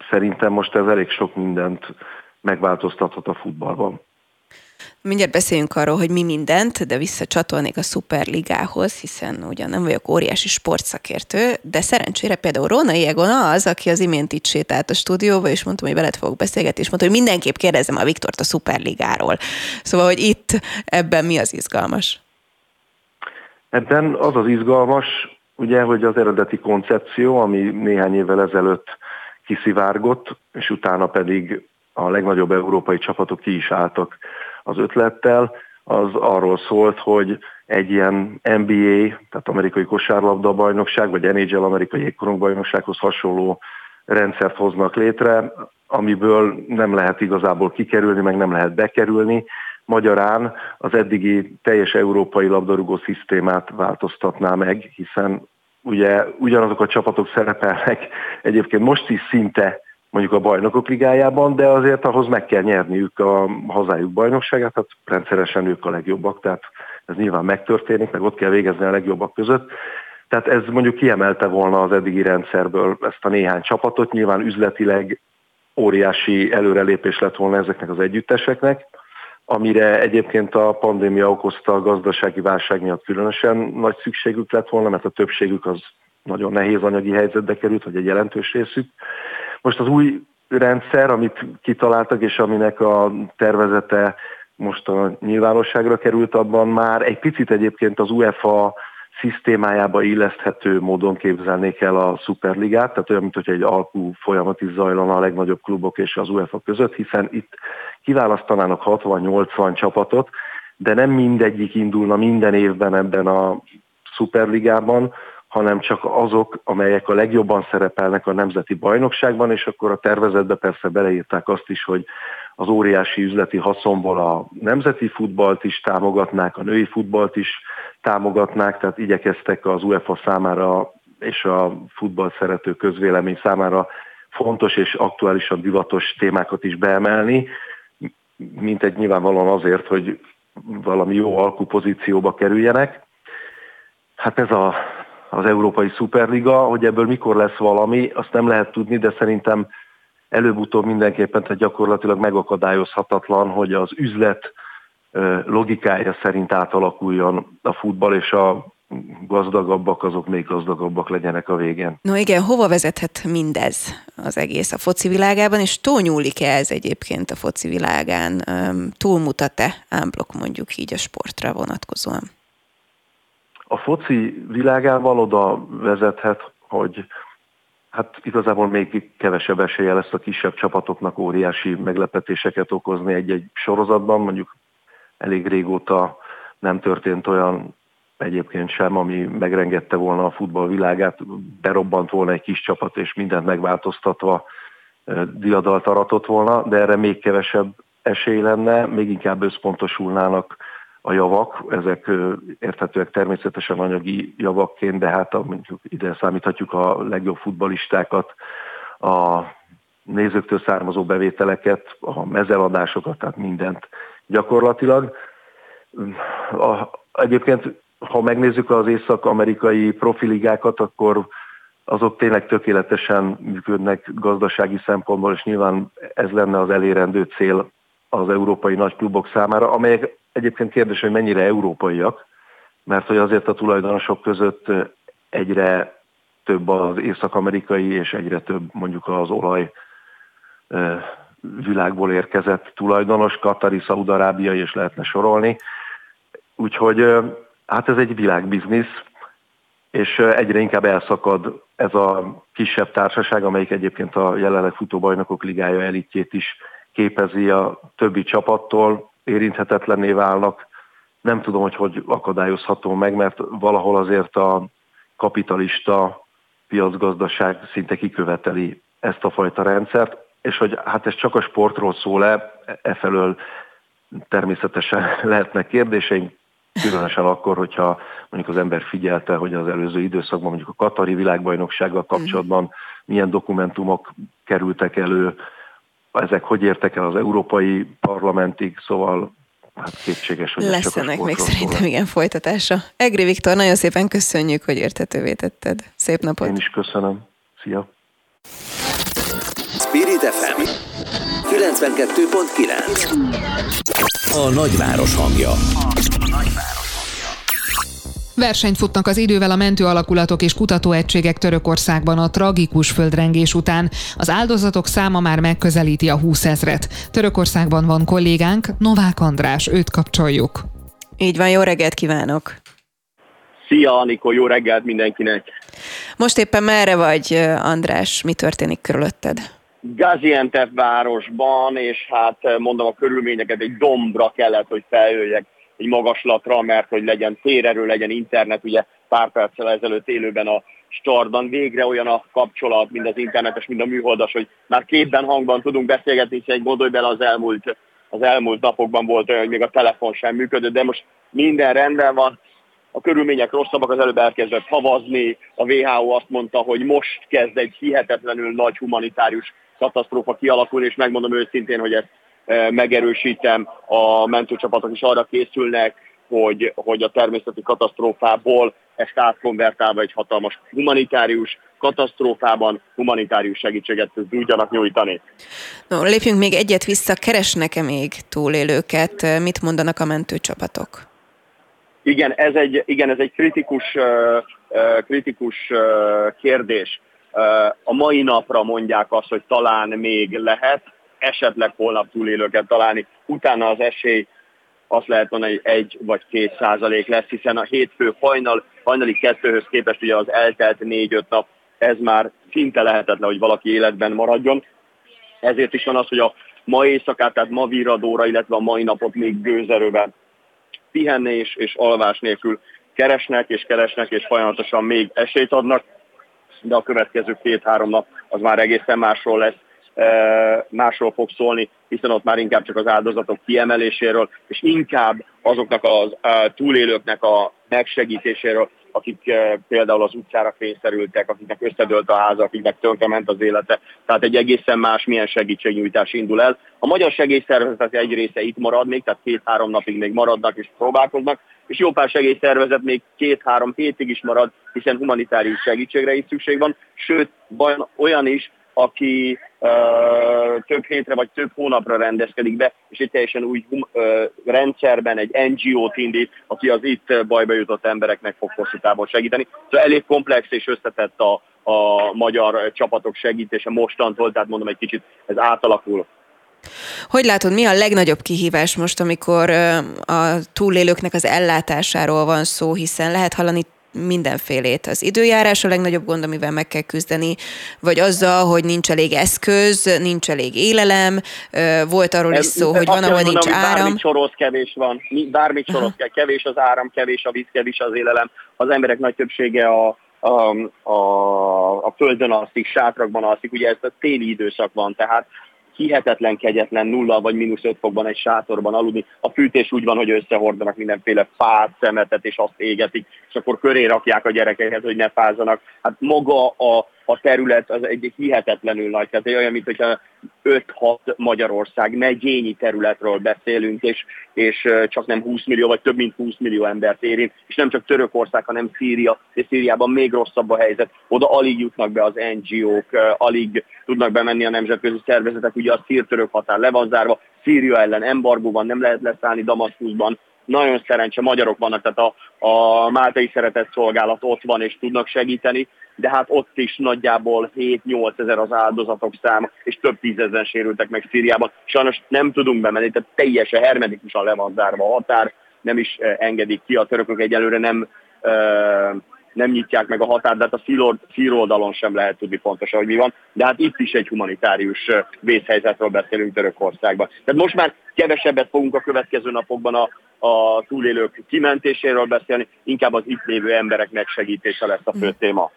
szerintem most ez elég sok mindent megváltoztathat a futballban. Mindjárt beszéljünk arról, hogy mi mindent, de visszacsatolnék a Superligához, hiszen ugyan nem vagyok óriási sportszakértő, de szerencsére például Róna Iegon az, aki az imént itt sétált a stúdióba, és mondtam, hogy veled fogok beszélgetni, és mondta, hogy mindenképp kérdezem a Viktort a Superligáról. Szóval, hogy itt ebben mi az izgalmas? Ebben az az izgalmas, ugye, hogy az eredeti koncepció, ami néhány évvel ezelőtt kiszivárgott, és utána pedig a legnagyobb európai csapatok ki is álltak az ötlettel, az arról szólt, hogy egy ilyen NBA, tehát amerikai kosárlabda bajnokság, vagy NHL amerikai jégkorong bajnoksághoz hasonló rendszert hoznak létre, amiből nem lehet igazából kikerülni, meg nem lehet bekerülni. Magyarán az eddigi teljes európai labdarúgó szisztémát változtatná meg, hiszen ugye ugyanazok a csapatok szerepelnek egyébként most is szinte mondjuk a bajnokok ligájában, de azért ahhoz meg kell nyerniük a hazájuk bajnokságát, tehát rendszeresen ők a legjobbak, tehát ez nyilván megtörténik, meg ott kell végezni a legjobbak között. Tehát ez mondjuk kiemelte volna az eddigi rendszerből ezt a néhány csapatot, nyilván üzletileg óriási előrelépés lett volna ezeknek az együtteseknek, amire egyébként a pandémia okozta a gazdasági válság miatt különösen nagy szükségük lett volna, mert a többségük az nagyon nehéz anyagi helyzetbe került, vagy egy jelentős részük. Most az új rendszer, amit kitaláltak, és aminek a tervezete most a nyilvánosságra került, abban már egy picit egyébként az UEFA szisztémájába illeszthető módon képzelnék el a Superligát, tehát olyan, mint egy alkú folyamat is zajlana a legnagyobb klubok és az UEFA között, hiszen itt kiválasztanának 60-80 csapatot, de nem mindegyik indulna minden évben ebben a Superligában, hanem csak azok, amelyek a legjobban szerepelnek a nemzeti bajnokságban, és akkor a tervezetbe persze beleírták azt is, hogy az óriási üzleti haszonból a nemzeti futballt is támogatnák, a női futballt is támogatnák, tehát igyekeztek az UEFA számára és a futball szerető közvélemény számára fontos és aktuálisan divatos témákat is beemelni, mint egy nyilvánvalóan azért, hogy valami jó alkupozícióba kerüljenek. Hát ez a, az Európai Szuperliga, hogy ebből mikor lesz valami, azt nem lehet tudni, de szerintem előbb-utóbb mindenképpen tehát gyakorlatilag megakadályozhatatlan, hogy az üzlet logikája szerint átalakuljon a futball, és a gazdagabbak azok még gazdagabbak legyenek a végén. No igen, hova vezethet mindez az egész a foci világában, és túlnyúlik-e ez egyébként a foci világán? Túlmutat-e ámblok mondjuk így a sportra vonatkozóan? A foci világában oda vezethet, hogy hát igazából még kevesebb esélye lesz a kisebb csapatoknak óriási meglepetéseket okozni egy-egy sorozatban, mondjuk elég régóta nem történt olyan egyébként sem, ami megrengette volna a futball világát, berobbant volna egy kis csapat, és mindent megváltoztatva diadalt aratott volna, de erre még kevesebb esély lenne, még inkább összpontosulnának a javak, ezek érthetőek természetesen anyagi javakként, de hát mondjuk ide számíthatjuk a legjobb futbalistákat, a nézőktől származó bevételeket, a mezeladásokat, tehát mindent gyakorlatilag. A, egyébként ha megnézzük az észak-amerikai profiligákat, akkor azok tényleg tökéletesen működnek gazdasági szempontból, és nyilván ez lenne az elérendő cél az európai nagyklubok számára, amelyek egyébként kérdés, hogy mennyire európaiak, mert hogy azért a tulajdonosok között egyre több az észak-amerikai, és egyre több mondjuk az olaj világból érkezett tulajdonos, Katari, Szaudarábiai, és lehetne sorolni. Úgyhogy Hát ez egy világbiznisz, és egyre inkább elszakad ez a kisebb társaság, amelyik egyébként a jelenleg futóbajnokok ligája elitjét is képezi a többi csapattól, érinthetetlenné válnak. Nem tudom, hogy hogy akadályozható meg, mert valahol azért a kapitalista piacgazdaság szinte kiköveteli ezt a fajta rendszert, és hogy hát ez csak a sportról szól-e, e felől természetesen *laughs* lehetnek kérdéseink, Különösen akkor, hogyha mondjuk az ember figyelte, hogy az előző időszakban mondjuk a Katari világbajnoksággal kapcsolatban milyen dokumentumok kerültek elő, ezek hogy értek el az Európai Parlamentig, szóval hát kétséges, hogy Lesz ennek még szerintem igen folytatása. Egri Viktor, nagyon szépen köszönjük, hogy értetővé tetted. Szép napot! Én is köszönöm. Szia! Spirit FM 92.9 A nagyváros hangja. Versenyt futnak az idővel a mentő alakulatok és kutatóegységek Törökországban a tragikus földrengés után. Az áldozatok száma már megközelíti a 20 ezret. Törökországban van kollégánk, Novák András, őt kapcsoljuk. Így van, jó reggelt kívánok! Szia, Anikó, jó reggelt mindenkinek! Most éppen merre vagy, András? Mi történik körülötted? Gaziantep városban, és hát mondom a körülményeket, egy dombra kellett, hogy feljöjjek egy magaslatra, mert hogy legyen térerő, legyen internet, ugye pár perccel ezelőtt élőben a startban végre olyan a kapcsolat, mind az internetes, mind a műholdas, hogy már képben hangban tudunk beszélgetni, hiszen gondolj bele az elmúlt, az elmúlt napokban volt olyan, hogy még a telefon sem működött, de most minden rendben van, a körülmények rosszabbak, az előbb elkezdett havazni, a WHO azt mondta, hogy most kezd egy hihetetlenül nagy humanitárius katasztrófa kialakulni, és megmondom őszintén, hogy ezt megerősítem, a mentőcsapatok is arra készülnek, hogy, hogy a természeti katasztrófából ezt átkonvertálva egy hatalmas humanitárius katasztrófában humanitárius segítséget tudjanak nyújtani. No, lépjünk még egyet vissza, keresnek-e még túlélőket? Mit mondanak a mentőcsapatok? Igen, ez egy, igen, ez egy kritikus, kritikus kérdés. A mai napra mondják azt, hogy talán még lehet, esetleg holnap túlélőket találni. Utána az esély azt lehet mondani, hogy egy vagy két százalék lesz, hiszen a hétfő hajnal, hajnali kettőhöz képest ugye az eltelt négy-öt nap, ez már szinte lehetetlen, hogy valaki életben maradjon. Ezért is van az, hogy a ma éjszakát, tehát ma viradóra, illetve a mai napot még gőzerőben pihenni és, és alvás nélkül keresnek és keresnek, és folyamatosan még esélyt adnak, de a következő két-három nap az már egészen másról lesz másról fog szólni, hiszen ott már inkább csak az áldozatok kiemeléséről, és inkább azoknak az túlélőknek a megsegítéséről, akik például az utcára kényszerültek, akiknek összedőlt a háza, akiknek tönkrement az élete. Tehát egy egészen más milyen segítségnyújtás indul el. A magyar segélyszervezetek egy része itt marad még, tehát két-három napig még maradnak és próbálkoznak, és jó pár segélyszervezet még két-három hétig is marad, hiszen humanitárius segítségre is szükség van, sőt, olyan is, aki uh, több hétre vagy több hónapra rendezkedik be, és egy teljesen új uh, rendszerben egy NGO-t indít, aki az itt bajba jutott embereknek fog hosszú távon segíteni. Szóval elég komplex és összetett a, a magyar csapatok segítése mostantól, tehát mondom egy kicsit ez átalakul. Hogy látod, mi a legnagyobb kihívás most, amikor a túlélőknek az ellátásáról van szó, hiszen lehet hallani mindenfélét. Az időjárás a legnagyobb gond, amivel meg kell küzdeni, vagy azzal, hogy nincs elég eszköz, nincs elég élelem, volt arról is szó, hogy van, ahol nincs áram. Bármit soroz, kevés van, bármit soroz, kell, kevés az áram, kevés a víz, kevés az élelem. Az emberek nagy többsége a, a, a, a földön alszik, sátrakban alszik, ugye ez a téli időszak van, tehát hihetetlen kegyetlen nulla vagy mínusz 5 fokban egy sátorban aludni. A fűtés úgy van, hogy összehordanak mindenféle fát, szemetet, és azt égetik, és akkor köré rakják a gyerekeket, hogy ne fázzanak. Hát maga a, a terület az egy hihetetlenül nagy, tehát olyan, mint hogyha 5-6 Magyarország megyényi területről beszélünk, és, és csak nem 20 millió, vagy több mint 20 millió embert érint, és nem csak Törökország, hanem Szíria, és Szíriában még rosszabb a helyzet. Oda alig jutnak be az NGO-k, alig tudnak bemenni a nemzetközi szervezetek, ugye a szír-török határ le van zárva, Szíria ellen embargó van, nem lehet leszállni Damaszkuszban, nagyon szerencse magyarok vannak, tehát a, a Máltai Szeretett Szolgálat ott van és tudnak segíteni, de hát ott is nagyjából 7-8 ezer az áldozatok száma, és több tízezer sérültek meg Szíriában. Sajnos nem tudunk bemenni, tehát teljesen hermetikusan le van zárva a határ, nem is eh, engedik ki, a törökök egyelőre nem uh, nem nyitják meg a határt, de hát a szíroldalon sem lehet tudni pontosan, hogy mi van. De hát itt is egy humanitárius vészhelyzetről beszélünk Törökországban. Tehát most már kevesebbet fogunk a következő napokban a, a túlélők kimentéséről beszélni, inkább az itt lévő emberek megsegítése lesz a fő téma.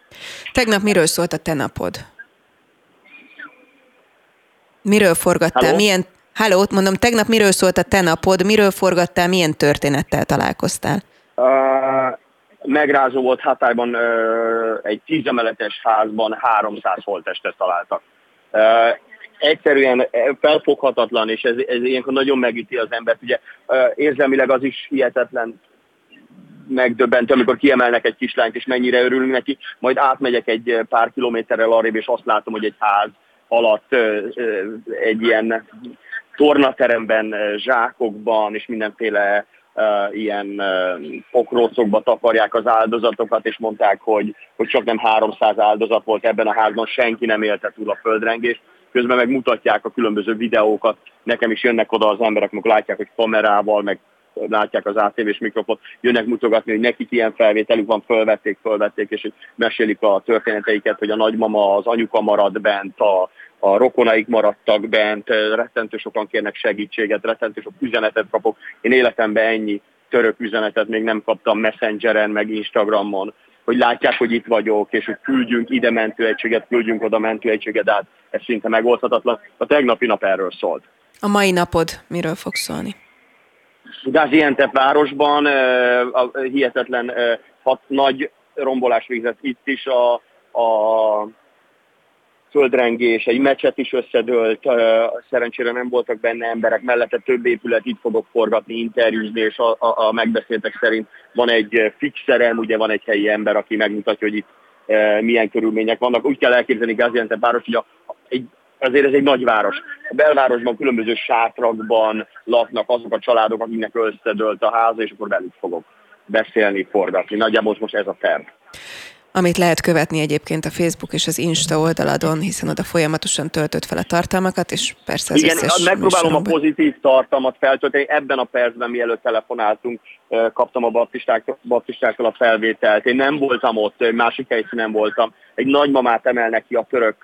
Tegnap miről szólt a te napod? Miről forgattál? Halló? Milyen... Halló, mondom, tegnap miről szólt a te napod? Miről forgattál? Milyen történettel találkoztál? Uh, megrázó volt Hatályban egy tízemeletes házban 300 holtestet találtak. Egyszerűen felfoghatatlan, és ez, ez ilyenkor nagyon megüti az embert. Ugye érzelmileg az is hihetetlen megdöbbentő, amikor kiemelnek egy kislányt, és mennyire örülünk neki, majd átmegyek egy pár kilométerrel arrébb, és azt látom, hogy egy ház alatt egy ilyen tornateremben, zsákokban, és mindenféle ilyen uh, pokrócokba takarják az áldozatokat, és mondták, hogy, hogy csak nem 300 áldozat volt ebben a házban, senki nem élte túl a földrengést. Közben meg mutatják a különböző videókat, nekem is jönnek oda az emberek, amikor látják, hogy kamerával, meg látják az ATV-s mikrofont, jönnek mutogatni, hogy nekik ilyen felvételük van, fölvették, fölvették, és hogy mesélik a történeteiket, hogy a nagymama, az anyuka marad bent, a, a rokonaik maradtak bent, rettentő sokan kérnek segítséget, rettentő sok üzenetet kapok. Én életemben ennyi török üzenetet még nem kaptam Messengeren, meg Instagramon, hogy látják, hogy itt vagyok, és hogy küldjünk ide mentőegységet, küldjünk oda mentőegységet, át ez szinte megoldhatatlan. A tegnapi nap erről szólt. A mai napod miről fog szólni? Gaziantep városban a hihetetlen hat, nagy rombolás végzett itt is a, a földrengés, egy meccset is összedőlt, szerencsére nem voltak benne emberek, mellette több épület itt fogok forgatni, interjúzni, és a, a, a megbeszéltek szerint van egy fixerem, ugye van egy helyi ember, aki megmutatja, hogy itt milyen körülmények vannak. Úgy kell elképzelni Gaziantep város, hogy a, egy, azért ez egy nagy város. A belvárosban különböző sátrakban laknak azok a családok, akiknek összedőlt a háza, és akkor velük fogok beszélni, forgatni. Nagyjából most ez a terv amit lehet követni egyébként a Facebook és az Insta oldaladon, hiszen oda folyamatosan töltött fel a tartalmakat, és persze az Igen, megpróbálom a pozitív tartalmat feltölteni. Ebben a percben, mielőtt telefonáltunk, kaptam a baptistáktól a felvételt. Én nem voltam ott, másik helyszínen voltam. Egy nagymamát emelnek ki a török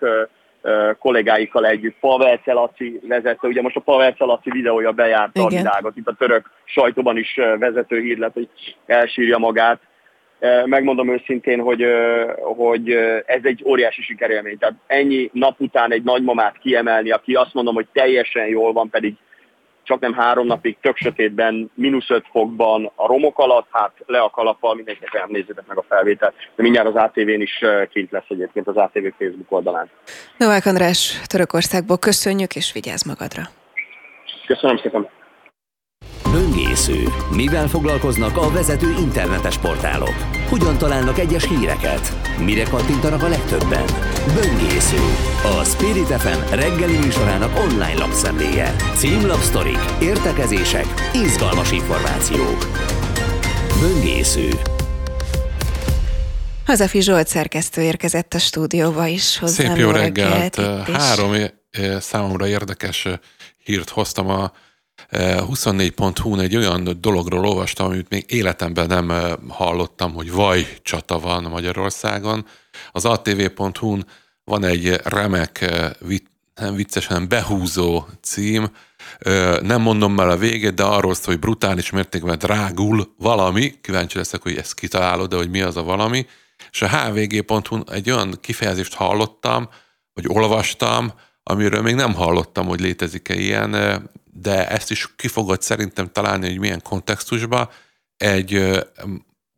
kollégáikkal együtt. Pavel Celaci vezette, ugye most a Pavel Celaci videója bejárta Igen. a világot, itt a török sajtóban is vezető hír lett, hogy elsírja magát megmondom őszintén, hogy, hogy ez egy óriási sikerélmény. Tehát ennyi nap után egy nagymamát kiemelni, aki azt mondom, hogy teljesen jól van, pedig csak nem három napig tök sötétben, mínusz öt fokban a romok alatt, hát le a kalappal, mindenkinek nézzétek meg a felvételt. De mindjárt az ATV-n is kint lesz egyébként az ATV Facebook oldalán. Novák András, Törökországból köszönjük, és vigyázz magadra. Köszönöm szépen. Böngésző. Mivel foglalkoznak a vezető internetes portálok? Hogyan találnak egyes híreket? Mire kattintanak a legtöbben? Böngésző. A Spirit FM reggeli műsorának online lapszemléje. Címlapsztorik, értekezések, izgalmas információk. Böngésző. Hazafi Zsolt szerkesztő érkezett a stúdióba is hozzám. Szép jó reggelt! Három számomra érdekes hírt hoztam a 24.hu-n egy olyan dologról olvastam, amit még életemben nem hallottam, hogy vaj csata van Magyarországon. Az atv.hu-n van egy remek, nem vicces, behúzó cím, nem mondom már a végét, de arról szól, hogy brutális mértékben drágul valami, kíváncsi leszek, hogy ezt kitalálod, de hogy mi az a valami, és a hvg.hu egy olyan kifejezést hallottam, vagy olvastam, amiről még nem hallottam, hogy létezik-e ilyen, de ezt is ki fogod szerintem találni, hogy milyen kontextusban. Egy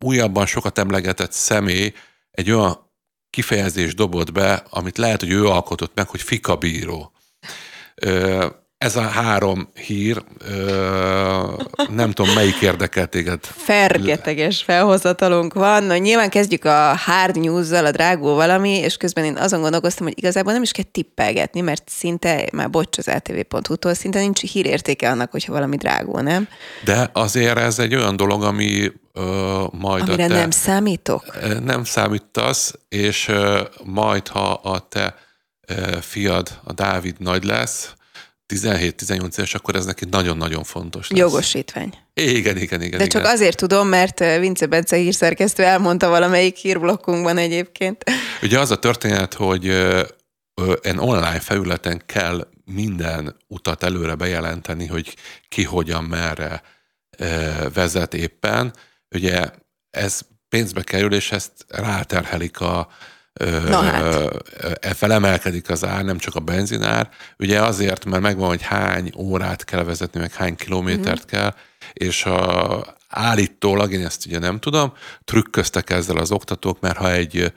újabban sokat emlegetett személy egy olyan kifejezést dobott be, amit lehet, hogy ő alkotott meg, hogy fikabíró ez a három hír, ö, nem tudom, melyik érdekel téged. Fergeteges felhozatalunk van. Na, nyilván kezdjük a hard news a drágó valami, és közben én azon gondolkoztam, hogy igazából nem is kell tippelgetni, mert szinte, már bocs az ltv.hu-tól, szinte nincs hírértéke annak, hogyha valami drágó, nem? De azért ez egy olyan dolog, ami ö, majd Amire a te, nem számítok? Nem számítasz, és ö, majd, ha a te ö, fiad, a Dávid nagy lesz, 17-18 éves, akkor ez neki nagyon-nagyon fontos lesz. Jogosítvány. Igen, igen, igen. De csak igen. azért tudom, mert Vince Bence hírszerkesztő elmondta valamelyik hírblokkunkban egyébként. *laughs* Ugye az a történet, hogy en online felületen kell minden utat előre bejelenteni, hogy ki hogyan, merre vezet éppen. Ugye ez pénzbe kerül, és ezt ráterhelik a, Na hát. felemelkedik az ár, nem csak a benzinár, ugye azért, mert megvan, hogy hány órát kell vezetni, meg hány kilométert mm. kell, és a, állítólag, én ezt ugye nem tudom, trükköztek ezzel az oktatók, mert ha egy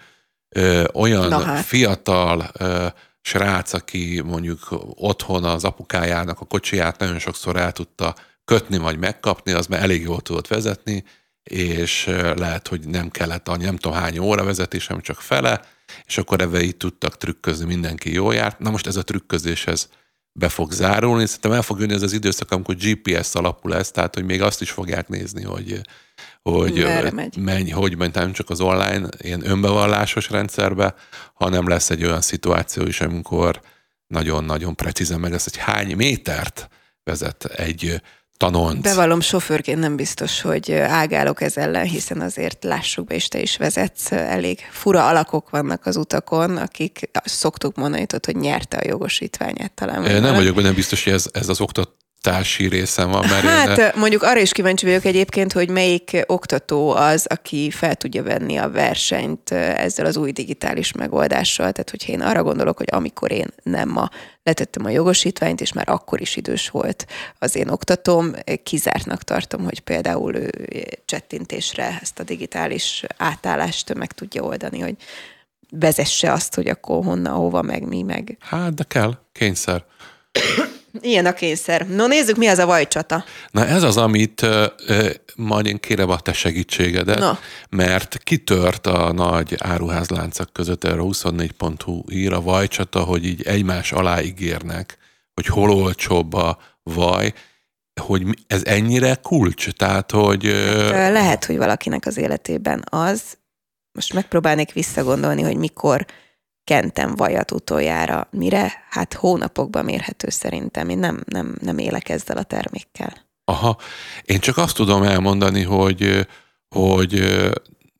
ö, olyan hát. fiatal ö, srác, aki mondjuk otthon az apukájának a kocsiját nagyon sokszor el tudta kötni vagy megkapni, az már elég jól tudott vezetni, és lehet, hogy nem kellett annyi, nem tudom hány óra vezetésem, csak fele, és akkor ebbe így tudtak trükközni, mindenki jól járt. Na most ez a trükközés, ez be fog zárulni. Szerintem el fog jönni ez az időszak, amikor GPS alapú lesz, tehát hogy még azt is fogják nézni, hogy hogy menj, hogy menj, nem csak az online ilyen önbevallásos rendszerbe, hanem lesz egy olyan szituáció is, amikor nagyon-nagyon precízen meg lesz, hogy hány métert vezet egy tanont. Bevallom, sofőrként nem biztos, hogy ágálok ez ellen, hiszen azért lássuk be, és te is vezetsz, elég fura alakok vannak az utakon, akik szoktuk mondani, hogy nyerte a jogosítványát talán. Nem nem vagyok benne biztos, hogy ez, ez az oktat, társi részem van. Mert hát én... mondjuk arra is kíváncsi vagyok egyébként, hogy melyik oktató az, aki fel tudja venni a versenyt ezzel az új digitális megoldással. Tehát, hogyha én arra gondolok, hogy amikor én nem ma letettem a jogosítványt, és már akkor is idős volt az én oktatóm, kizártnak tartom, hogy például ő csettintésre ezt a digitális átállást meg tudja oldani, hogy vezesse azt, hogy akkor honnan, hova, meg mi, meg. Hát, de kell, kényszer. Ilyen a kényszer. No nézzük, mi az a vajcsata. Na ez az, amit uh, majd én kérem a te segítségedet, Na. mert kitört a nagy áruházláncok között, erre 24.hu ír a vajcsata, hogy így egymás alá ígérnek, hogy hol olcsóbb a vaj, hogy ez ennyire kulcs, tehát hogy... Hát, lehet, hogy valakinek az életében az, most megpróbálnék visszagondolni, hogy mikor kentem vajat utoljára. Mire? Hát hónapokban mérhető szerintem. Én nem, nem, nem élek ezzel a termékkel. Aha. Én csak azt tudom elmondani, hogy, hogy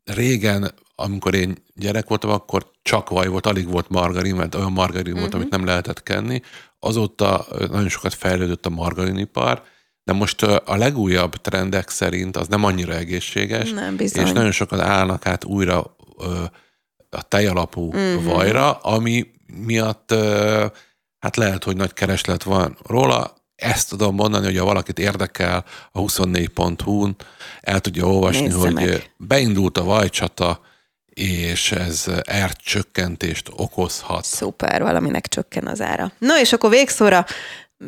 régen, amikor én gyerek voltam, akkor csak vaj volt, alig volt margarin, mert olyan margarin volt, uh-huh. amit nem lehetett kenni. Azóta nagyon sokat fejlődött a margarinipar, de most a legújabb trendek szerint az nem annyira egészséges, nem, bizony. és nagyon sokan állnak át újra a tejalapú uh-huh. vajra, ami miatt hát lehet, hogy nagy kereslet van róla. Ezt tudom mondani, hogy ha valakit érdekel a 24.hu-n, el tudja olvasni, Nézze hogy meg. beindult a vajcsata, és ez árcsökkentést okozhat. Szuper, valaminek csökken az ára. Na és akkor végszóra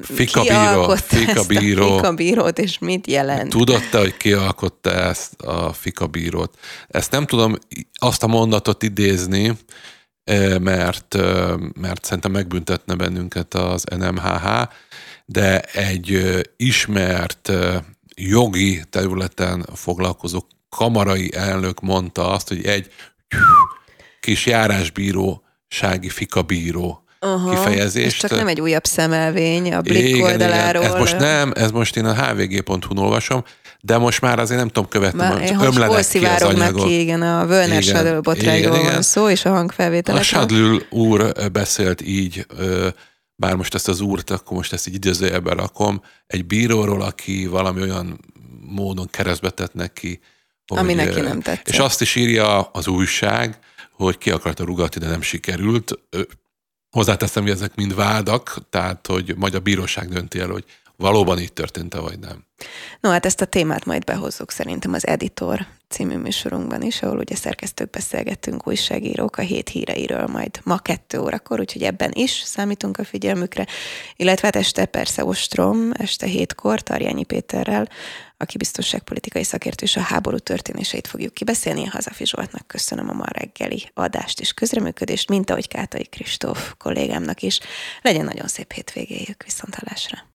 Fikabíró, fikabíró. a fikabírót, és mit jelent? Tudod te, hogy ki alkotta ezt a fikabírót? Ezt nem tudom azt a mondatot idézni, mert, mert szerintem megbüntetne bennünket az NMHH, de egy ismert jogi területen foglalkozó kamarai elnök mondta azt, hogy egy kis járásbírósági fikabíró Aha, kifejezést. Ez csak nem egy újabb szemelvény a Blik igen, oldaláról. Igen. Ez most nem, ez most én a hvg.hu-n olvasom, de most már azért nem tudom követni, már, hogy ömlenek ki az anyagok. Ki, igen, a Völner Sadl botrányról van szó, és a hangfelvételek. A Sadl úr beszélt így, bár most ezt az úrt, akkor most ezt így idézőjelbe rakom, egy bíróról, aki valami olyan módon keresztbe tett neki, hogy, Ami neki nem tetszett. És azt is írja az újság, hogy ki akarta rugatni, de nem sikerült. Hozzáteszem, hogy ezek mind vádak, tehát hogy majd a bíróság dönti el, hogy valóban így történt-e, vagy nem. No, hát ezt a témát majd behozzuk szerintem az Editor című műsorunkban is, ahol ugye szerkesztők beszélgettünk újságírók a hét híreiről majd ma kettő órakor, úgyhogy ebben is számítunk a figyelmükre, illetve hát este persze Ostrom, este hétkor Tarjányi Péterrel, aki biztonságpolitikai szakértő és a háború történéseit fogjuk kibeszélni. Hazafi Zsoltnak köszönöm a ma reggeli adást és közreműködést, mint ahogy Kátai Kristóf kollégámnak is. Legyen nagyon szép hétvégéjük, viszontalásra!